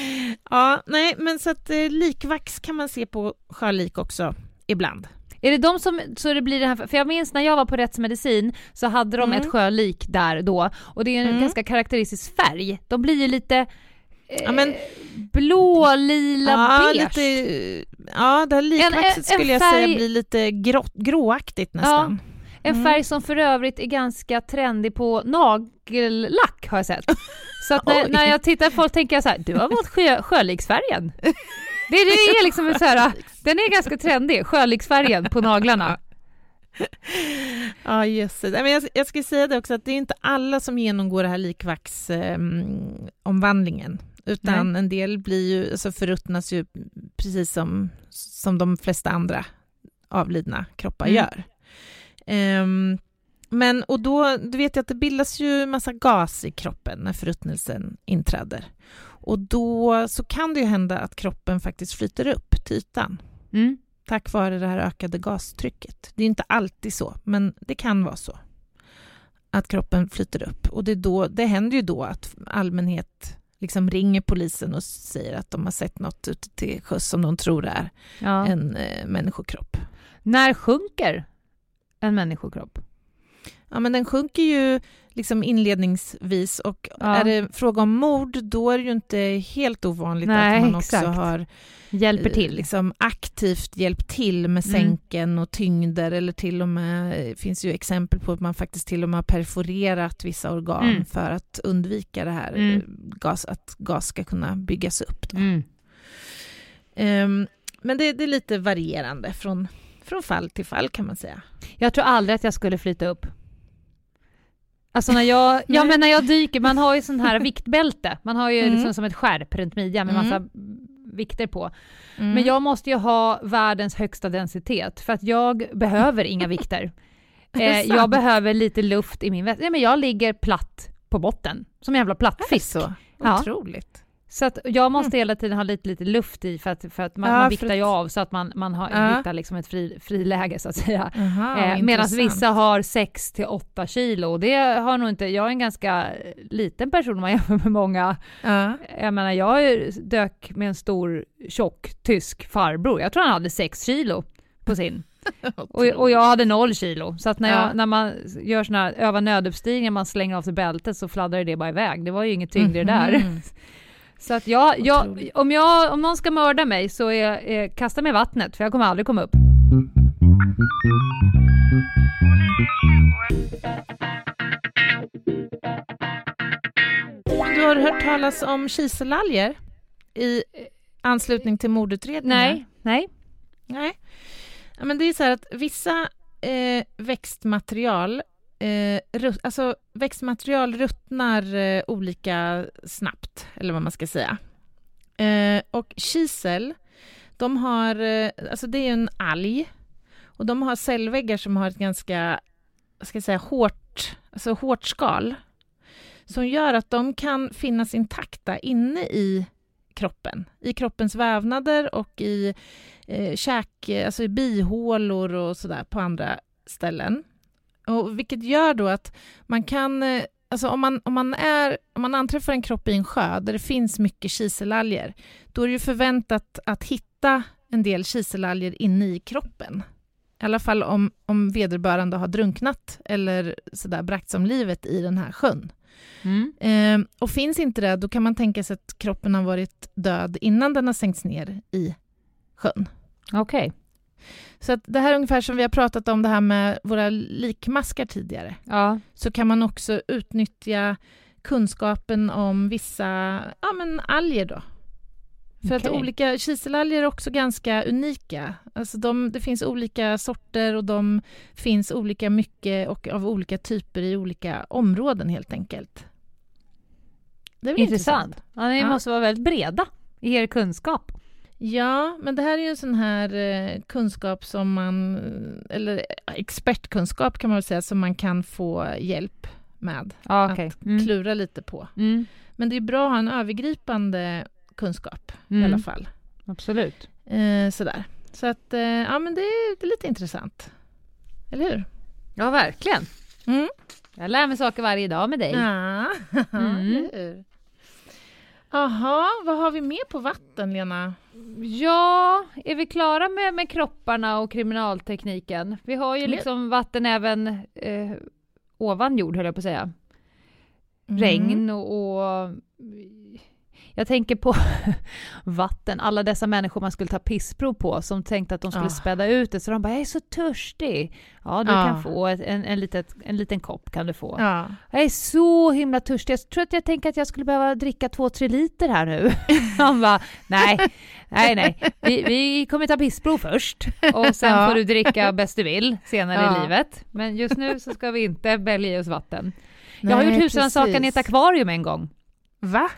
Ja, nej, men så att eh, likvax kan man se på sjölik också ibland.
Är det de som, så det blir det här, för jag minns när jag var på rättsmedicin så hade de
Mm.
ett sjölik där då och det är en
Mm.
ganska karaktäristisk färg. De blir ju lite eh,
Ja, men-
blå, lila,
ja,
beige.
lite, ja, det här
En-
likvaxet
en
skulle jag
färg-
säga blir lite grå, gråaktigt nästan.
En
Mm.
färg som för övrigt är ganska trendig på nagellack har jag sett. Så att när, när jag tittar på folk tänker jag så här, du har valt sjö, sjöliksfärgen. Det, är liksom så här, den är ganska trendig, sköliksfärgen på naglarna.
Ja, just det. Men jag, jag ska säga det också att det är inte alla som genomgår det här likvaxomvandlingen, utan
Nej.
en del blir ju, alltså förruttnas ju precis som, som de flesta andra avlidna kroppar
Mm.
gör. Ehm, men, och då, du vet jag att det bildas ju massa gas i kroppen när förruttnelsen inträder. Och då så kan det ju hända att kroppen faktiskt flyter upp till ytan
Mm.
tack vare det här ökade gastrycket. Det är inte alltid så, men det kan vara så att kroppen flyter upp. Och det, då, det händer ju då att allmänhet liksom ringer polisen och säger att de har sett något ute till sjöss som de tror är
Ja.
en eh, människokropp.
När sjunker en människokropp?
Ja, men den sjunker ju liksom inledningsvis och
Ja.
är det fråga om mord då är det ju inte helt ovanligt
Nej,
att man också
exakt.
har
Hjälper
eh,
till?
Liksom aktivt hjälpt till med
Mm.
sänken och tyngder eller till och med, det finns ju exempel på att man faktiskt till och med har perforerat vissa organ
Mm.
för att undvika det här
Mm.
eh, gas, att gas ska kunna byggas upp.
Mm.
Ehm, men det, det är lite varierande från, från fall till fall kan man säga.
Jag tror aldrig att jag skulle flyta upp. Alltså när jag, ja, men när jag dyker, man har ju sån här viktbälte, man har ju
Mm.
liksom som ett skärp runt midjan med
Mm.
massa vikter på.
Mm.
Men jag måste ju ha världens högsta densitet för att jag behöver inga vikter. Eh, jag behöver lite luft i min väska. Nej, men jag ligger platt på botten, som en jävla
Är det
plattfisk.
så?
Ja.
Otroligt.
Så att jag måste hela tiden ha lite, lite luft i för att, för att man,
Ja,
man viktar ju av så att man, man har,
Ja.
hittar liksom ett fri, friläge så att säga.
Aha,
Eh, Medan vissa har 6 till 8 kilo. Och Det har nog inte, jag är en ganska liten person om man jämför med många.
Ja.
Jag menar, jag dök med en stor tjock tysk farbror. Jag tror han hade 6 kilo på sin. Och, och jag hade 0 kilo. Så att när, jag,
Ja.
när man gör såna här, övar nöduppstigningar, man slänger av sig bältet så fladdrar det bara iväg. Det var ju inget tyngd i det där. Så att jag, jag, om, jag, om någon ska mörda mig så är, eh, kasta mig i vattnet för jag kommer aldrig komma upp.
Du har hört talas om kiselalger i anslutning till mordutredningen?
Nej, nej.
Nej. Ja, men det är så här att vissa eh, växtmaterial Eh, alltså växtmaterial ruttnar eh, olika snabbt, eller vad man ska säga. Eh, och kisel, de har, eh, alltså det är en alg, och de har cellväggar som har ett ganska, vad ska jag säga, hårt, alltså hårt skal, som gör att de kan finnas intakta inne i kroppen, i kroppens vävnader och i eh, käk, alltså i bihålor och sådär på andra ställen. Och vilket gör då att man kan, eh, alltså om man, om man, är, om man anträffar en kropp i en sjö där det finns mycket kiselalger, då är det ju förväntat att hitta en del kiselalger inne i kroppen. I alla fall om, om vederbörande har drunknat eller sådär bragts om livet i den här sjön.
Mm.
Eh, och finns inte det, då kan man tänka sig att kroppen har varit död innan den har sänkts ner i sjön.
Okej.
Så att det här är ungefär som vi har pratat om det här med våra likmaskar tidigare.
Ja.
Så kan man också utnyttja kunskapen om vissa ja, men alger då. För att
Okej.
olika kiselalger är också ganska unika. Alltså de, det finns olika sorter och de finns olika mycket och av olika typer i olika områden helt enkelt. Det är väl
Intressant. Ja, ni
Ja.
måste vara väldigt breda i er kunskap.
Ja, men det här är ju en sån här eh, kunskap som man, eller expertkunskap kan man väl säga, som man kan få hjälp med
Ja, okej.
att
Mm.
klura lite på.
Mm.
Men det är bra att ha en övergripande kunskap i
Mm.
alla fall.
Absolut.
Eh, sådär. Så att, eh, ja men det är, det är lite intressant. Eller hur?
Ja, verkligen.
Mm.
Jag lär mig saker varje dag med dig.
Ja,
Mm.
eller hur? Jaha, vad har vi mer på vatten, Lena?
Ja, är vi klara med, med kropparna och kriminaltekniken? Vi har ju liksom vatten även eh, ovan jord, höll jag på att säga.
Mm.
Regn och, och... Jag tänker på vatten, alla dessa människor man skulle ta pissprov på som tänkte att de skulle
Ja.
späda ut det, så de bara “jag är så törstig”. Ja, du
Ja.
kan få ett, en, en, litet, en liten kopp kan du få.
Ja.
Jag är så himla törstig, jag tror att jag tänker att jag skulle behöva dricka två, tre liter här nu. Han bara, nej, nej, nej, vi, vi kommer ta pissprov först och sen får du dricka bäst du vill senare i livet. Men just nu så ska vi inte välja i oss vatten. Jag har
Nej,
gjort husrannsakan i ett akvarium en gång.
Va?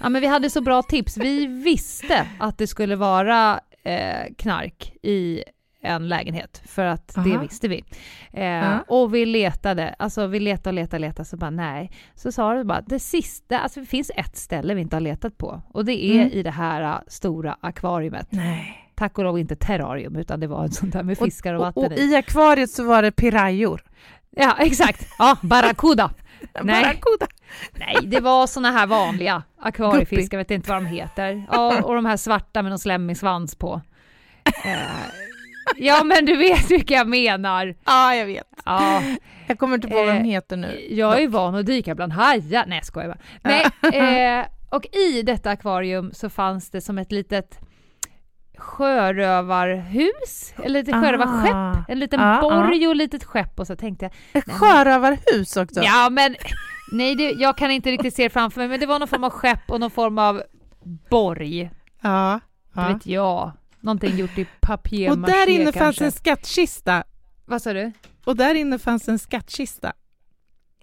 Ja, men vi hade så bra tips. Vi visste att det skulle vara eh, knark i en lägenhet, för att det
Aha.
visste vi. Eh,
Ja.
Och vi letade, alltså vi letade och letade och letade, så bara nej. Så sa det bara, det sista, alltså det finns ett ställe vi inte har letat på och det är
Mm.
i det här eh, stora akvariumet.
Nej.
Tack och lov inte terrarium, utan det var en sån där med fiskar och vatten
och, och
i.
akvariet så var det pirajor.
Ja, exakt. Ja, barracuda. Nej.
Barracuda.
Nej, det var såna här vanliga akvariefiskar, jag vet inte vad de heter. Ja, och de här svarta med någon slemmig svans på. Eh, ja, men du vet vilka jag menar.
Ja, jag vet.
Ja,
Jag kommer inte på vad de
Eh,
heter nu.
jag är van att dyka bland hajar. Nej, jag skojar bara. Nej, eh, och i detta akvarium så fanns det som ett litet sjörövarhus, eller sjörövarskepp.
Ah.
En liten
Ja,
borg och ett litet skepp och så tänkte jag,
Ett sjörövarhus också.
Ja, men nej, det, jag kan inte riktigt se det framför mig, men det var någon form av skepp och någon form av borg.
ja.
Det vet jag. Någonting gjort i papier
Och där inne fanns
kanske.
en skattkista.
Vad sa du?
Och där inne fanns en skattkista.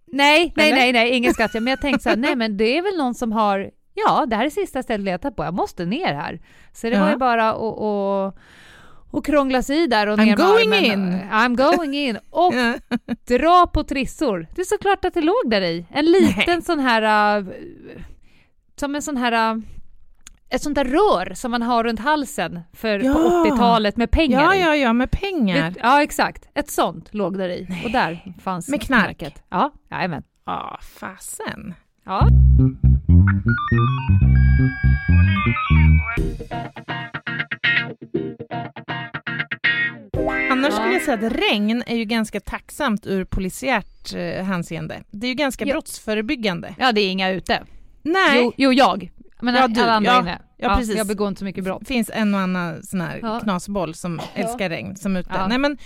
Nej, nej, nej, nej, ingen skatt. Men jag tänkte så här, nej men det är väl någon som har, ja, det här är sista stället jag letat på, jag måste ner här. Så det
Ja.
var ju bara att och, och krångla sig i där och
I'm
ner
going in.
I'm going in. Och dra på trissor. Det är såklart att det låg där i. En liten sån här, äh, som en sån här, äh, ett sånt där rör som man har runt halsen för
Ja.
på 80-talet med pengar
ja, ja, ja, med pengar.
Ja, exakt. Ett sånt låg där i. Och där fanns
Med knark?
knarket. Ja, jajamän.
Ja, fasen.
Ja.
Annars skulle jag säga att regn är ju ganska tacksamt ur polisiärt eh, hänseende. Det är ju ganska brottsförebyggande.
ja, det är inga ute.
Nej,
Jo, jo jag. Men
Ja, du.
alla andra
Ja,
inne.
Ja, precis.
Jag begår inte så mycket brott.
finns en och annan sån här
Ja.
knasboll som älskar regn som ute.
Ja.
Nej, men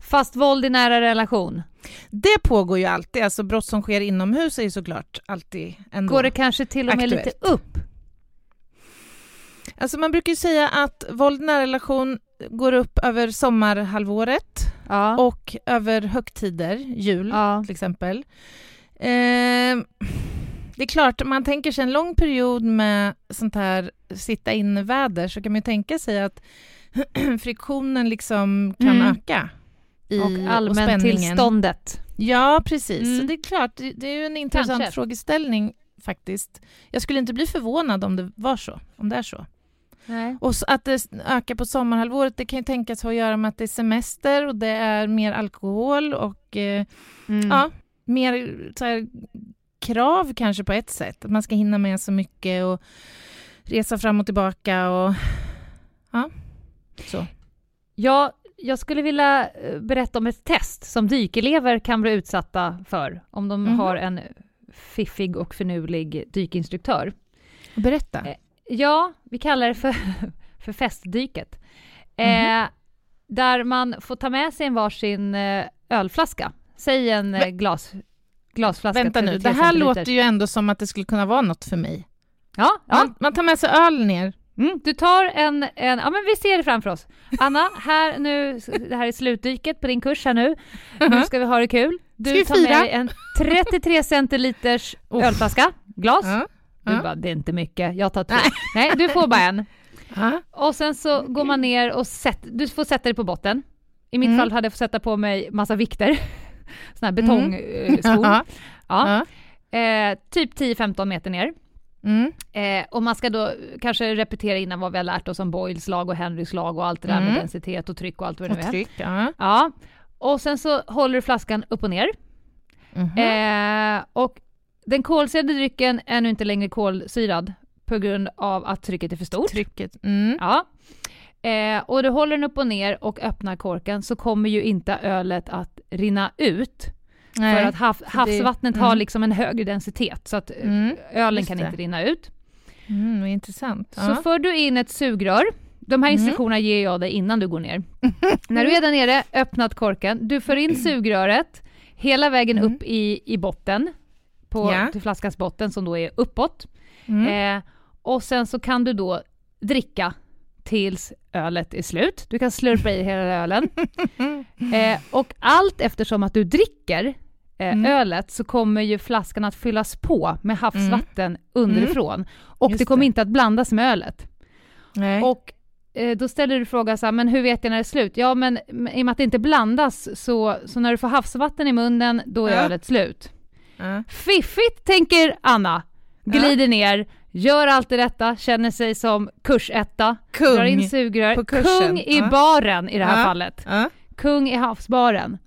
Fast våld i nära relation.
det pågår ju alltid. Alltså brott som sker inomhus är ju såklart alltid ändå.
Går det kanske till och med lite
Aktuellt.
upp?
Alltså man brukar ju säga att våld i nära relation går upp över sommarhalvåret
Ja.
och över högtider, jul
ja.
till exempel. Eh, det är klart, man tänker sig en lång period med sånt här sitta inne-väder så kan man ju tänka sig att friktionen liksom kan
Mm.
öka. I,
Och allmäntillståndet.
Ja, precis.
Mm.
Så det är klart, det, är ju en intressant
Kanske.
frågeställning faktiskt. Jag skulle inte bli förvånad om det var så, om det är så.
Nej.
Och att det ökar på sommarhalvåret, det kan ju tänkas ha att göra med att det är semester och det är mer alkohol och eh,
Mm.
ja, mer så här, krav kanske på ett sätt. Att man ska hinna med så mycket och resa fram och tillbaka och ja, så.
Ja, jag skulle vilja eh, berätta om ett test som dykelever kan bli utsatta för om de
Mhm.
har en fiffig och förnulig dykinstruktör.
Berätta.
Eh, Ja, vi kallar det för, för festdyket. Eh, där man får ta med sig en varsin eh, ölflaska. Säg en eh, glas, glasflaska.
Vänta nu,
33
det här
centiliter.
låter ju ändå som att det skulle kunna vara något för mig.
Ja, ja.
Man, man tar med sig öl ner.
Mm, du tar en, en, ja men vi ser det framför oss. Anna, här nu, det här är slutdyket på din kurs här nu. Nu ska vi ha det kul. Du tar med dig en 33 centiliters
Uff.
ölflaska, glas.
Ja.
Du
Ja.
bara, det är inte mycket, jag tar två. Nej, du får bara en.
Ja.
Och sen så går man ner och sätter, du får sätta dig på botten. I mitt
Mm.
fall hade jag fått sätta på mig massa vikter. Såna här betongskor.
Ja.
Ja.
Ja.
Eh, typ 10-15 meter ner.
Mm.
Eh, och man ska då kanske repetera innan vad vi har lärt oss om Boyles lag och Henrys lag och allt det där
Mm.
med densitet och tryck och allt vad det nu är.
tryck. Ja.
Ja. Och sen så håller du flaskan upp och ner.
Mhm.
Eh, och den kolsyrade drycken är nu inte längre kolsyrad på grund av att trycket är för stort.
Trycket. Mm.
Ja. Eh, och du håller den upp och ner och öppnar korken så kommer ju inte ölet att rinna ut.
Nej.
För att hav,
det-
havsvattnet har
mm.
liksom en högre densitet så att eh,
Mm,
ölen kan
det.
inte rinna ut.
Mm, intressant.
Så
Ja.
för du in ett sugrör. De här
Mm.
instruktionerna ger jag dig innan du går ner. När du är där nere, öppnat korken. Du för in sugröret hela vägen
Mm.
upp i, i botten. På,
Ja.
Till flaskans botten som då är uppåt.
Mm.
Eh, och sen så kan du då dricka tills ölet är slut. Du kan slurpa i hela ölen. Eh, och allt eftersom att du dricker eh,
Mm.
ölet så kommer ju flaskan att fyllas på med havsvatten underifrån. Och
Mm. Just
det kommer
det.
inte att blandas med ölet.
Nej.
Och eh, då ställer du frågan så här, men hur vet jag när det är slut? Ja, men i och med att det inte blandas så, så när du får havsvatten i munnen, då är
Ja.
ölet slut.
ja.
Fiffigt, tänker Anna. Glider ner, gör allt det rätta, känner sig som kursetta,
Kung
drar in sugrör. Kung i
Ja.
baren i det här
Ja.
fallet.
Ja.
Kung i havsbaren.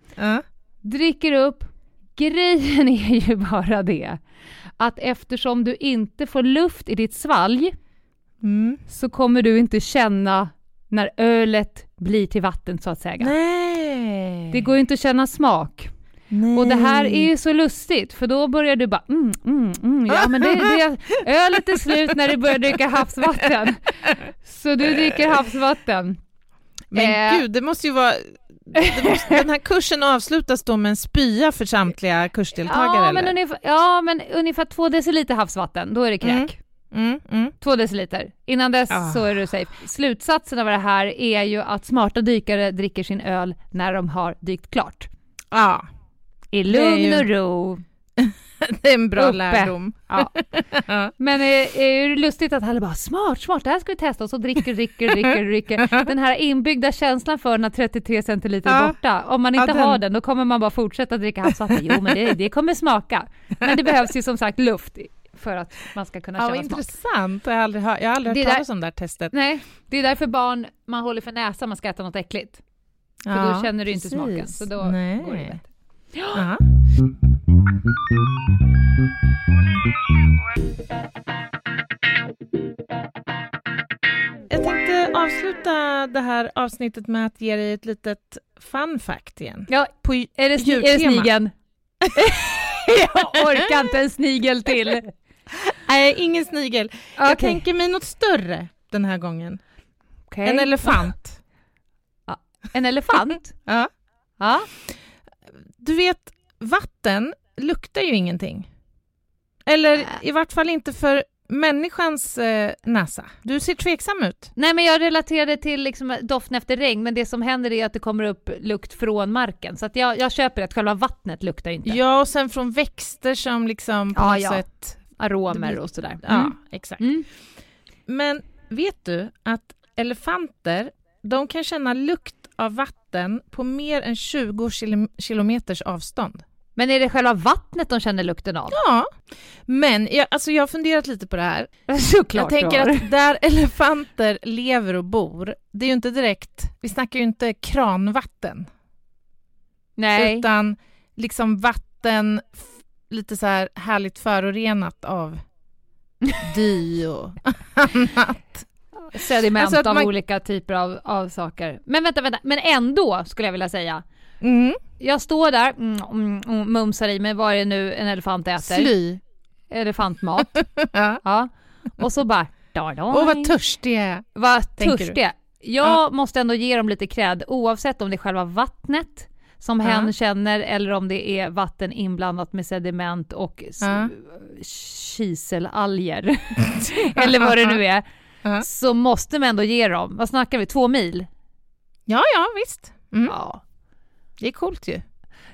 Dricker upp. Grejen är ju bara det att eftersom du inte får luft i ditt svalg
Mm.
så kommer du inte känna när ölet blir till vatten så att säga.
Nej.
Det går ju inte att känna smak.
Nej.
Och det här är ju så lustigt för då börjar du bara mm, mm, mm, ja men det, det, ölet är slut när du börjar dricka havsvatten. Så du dricker havsvatten.
Men
Eh.
gud, det måste ju vara... Måste, den här kursen avslutas då med en spya för samtliga kursdeltagare
Ja
eller?
men, ungefär, ja men ungefär två deciliter havsvatten, då är det kräk.
Mm, mm.
Två deciliter. Innan dess
Ah.
så är du safe. Slutsatsen av det här är ju att smarta dykare dricker sin öl när de har dykt klart.
Ja,
I
Det är
lugn
ju-
och ro.
det är en bra
Uppe.
lärdom.
Ja. Men eh, är det lustigt att alla bara smart, smart, det här ska vi testa och så dricker, dricker, dricker, dricker. Den här inbyggda känslan för när 33 centiliter är
Ja.
borta. Om man inte
Ja, den-
har den då kommer man bara fortsätta dricka havsvatten. Jo men det, det kommer smaka. Men det behövs ju som sagt luft för att man ska kunna
Ja,
känna smak.
intressant. Jag har aldrig, jag har aldrig
Det
hört
där-
talas om det här testet.
Nej, det är därför barn, man håller för näsan, man ska äta något äckligt. För
Ja,
då känner du inte smaken.
precis.
Så då
Nej.
går det bättre.
Ja. Jag tänkte avsluta det här avsnittet med att ge dig ett litet fun fact igen.
Ja,
På
är det, är det snigeln? Jag orkar inte en snigel till.
Nej, ingen snigel. Jag
Okej.
tänker mig något större den här gången.
Okej.
En elefant.
En elefant?
Ja.
Ja.
Du vet, vatten luktar ju ingenting. Eller i vart fall inte för människans eh, näsa. Du ser tveksam ut.
Nej men jag relaterade till liksom doften efter regn men det som händer är att det kommer upp lukt från marken så att jag, jag köper att själva vattnet luktar inte.
Ja, och sen från växter som liksom på
Ja,
något
ja.
sätt...
Aromer och sådär.
Ja, exakt.
Mm.
Men vet du att elefanter, de kan känna lukt av vatten på mer än 20 kilo- kilometers avstånd.
Men är det själva vattnet de känner lukten av?
Ja, men jag, alltså jag har funderat lite på det här.
Såklart
jag tänker att där elefanter lever och bor, det är ju inte direkt, vi snackar ju inte kranvatten,
Nej.
utan liksom vatten lite så här härligt förorenat av dy och annat.
Sediment
Alltså att
av
man-
olika typer av, av saker. Men vänta, vänta, men ändå skulle jag vilja säga.
Mm.
Jag står där, mm, mm, mm, mumsar i mig vad är det nu en elefant äter.
Sly.
Elefantmat.
Ja.
ja. Och så bara...
Och vad törstig jag är.
Vad
tänker
törstiga. Jag måste ändå ge dem lite cred oavsett om det är själva vattnet som
Ja.
hen känner eller om det är vatten inblandat med sediment och
Ja.
kiselalger eller vad det nu är. Så måste man ändå ge dem, vad snackar vi, två mil?
Ja, ja, visst. Mm.
Ja.
Det är coolt ju.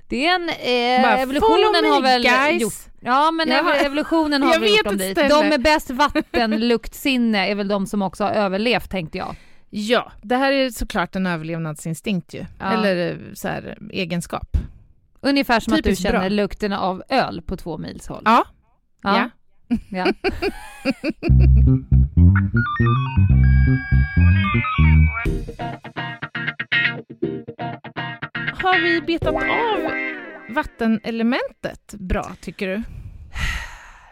Det är en, eh,
Bara,
evolutionen
"Follow
har väl
guys."
gjort, ja men
Ja.
ev- evolutionen har väl gjort dem dit. De med bäst vattenluktsinne är väl de som också har överlevt tänkte jag.
Ja, det här är såklart en överlevnadsinstinkt ju.
Ja.
Eller eh, så här, egenskap.
Ungefär som att du
Typiskt
känner
bra.
lukten av öl på två mils håll.
Ja.
Ja. ja.
Har vi betat av vattenelementet bra, tycker du?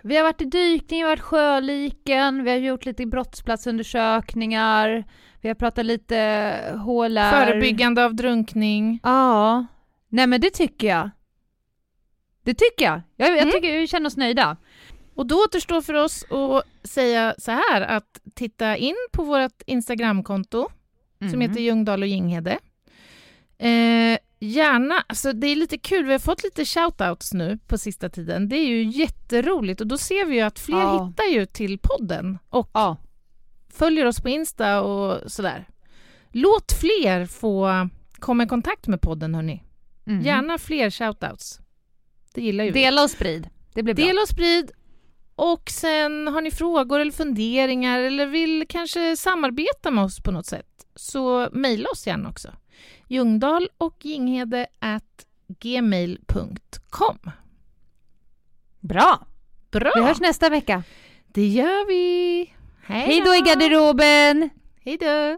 Vi har varit i dykning, vi har varit sjöliken, vi har gjort lite brottsplatsundersökningar, vi har pratat lite HLR.
Förebyggande av drunkning.
Ja. Nej men det tycker jag. Det tycker jag. Jag, jag
Mm.
tycker vi känner oss nöjda.
Och då återstår för oss att säga så här att titta in på vårt Instagramkonto som
Mhm.
heter Ljungdahl och Ginghede. Eh, gärna, alltså det är lite kul, vi har fått lite shoutouts nu på sista tiden. Det är ju jätteroligt och då ser vi ju att fler
Ja.
hittar ju till podden och
Ja.
följer oss på Insta och sådär. Låt fler få komma i kontakt med podden hörni.
Mhm.
Gärna fler shoutouts. Det gillar ju vi.
Dela och sprid. Det blir bra.
Dela och sprid. Och sen har ni frågor eller funderingar eller vill kanske samarbeta med oss på något sätt så mejla oss gärna också. Ljungdahl och Ginghede at gmail.com.
Bra.
Bra!
Vi hörs nästa vecka.
Det gör vi! Hej
Hej då i garderoben!
Hej då!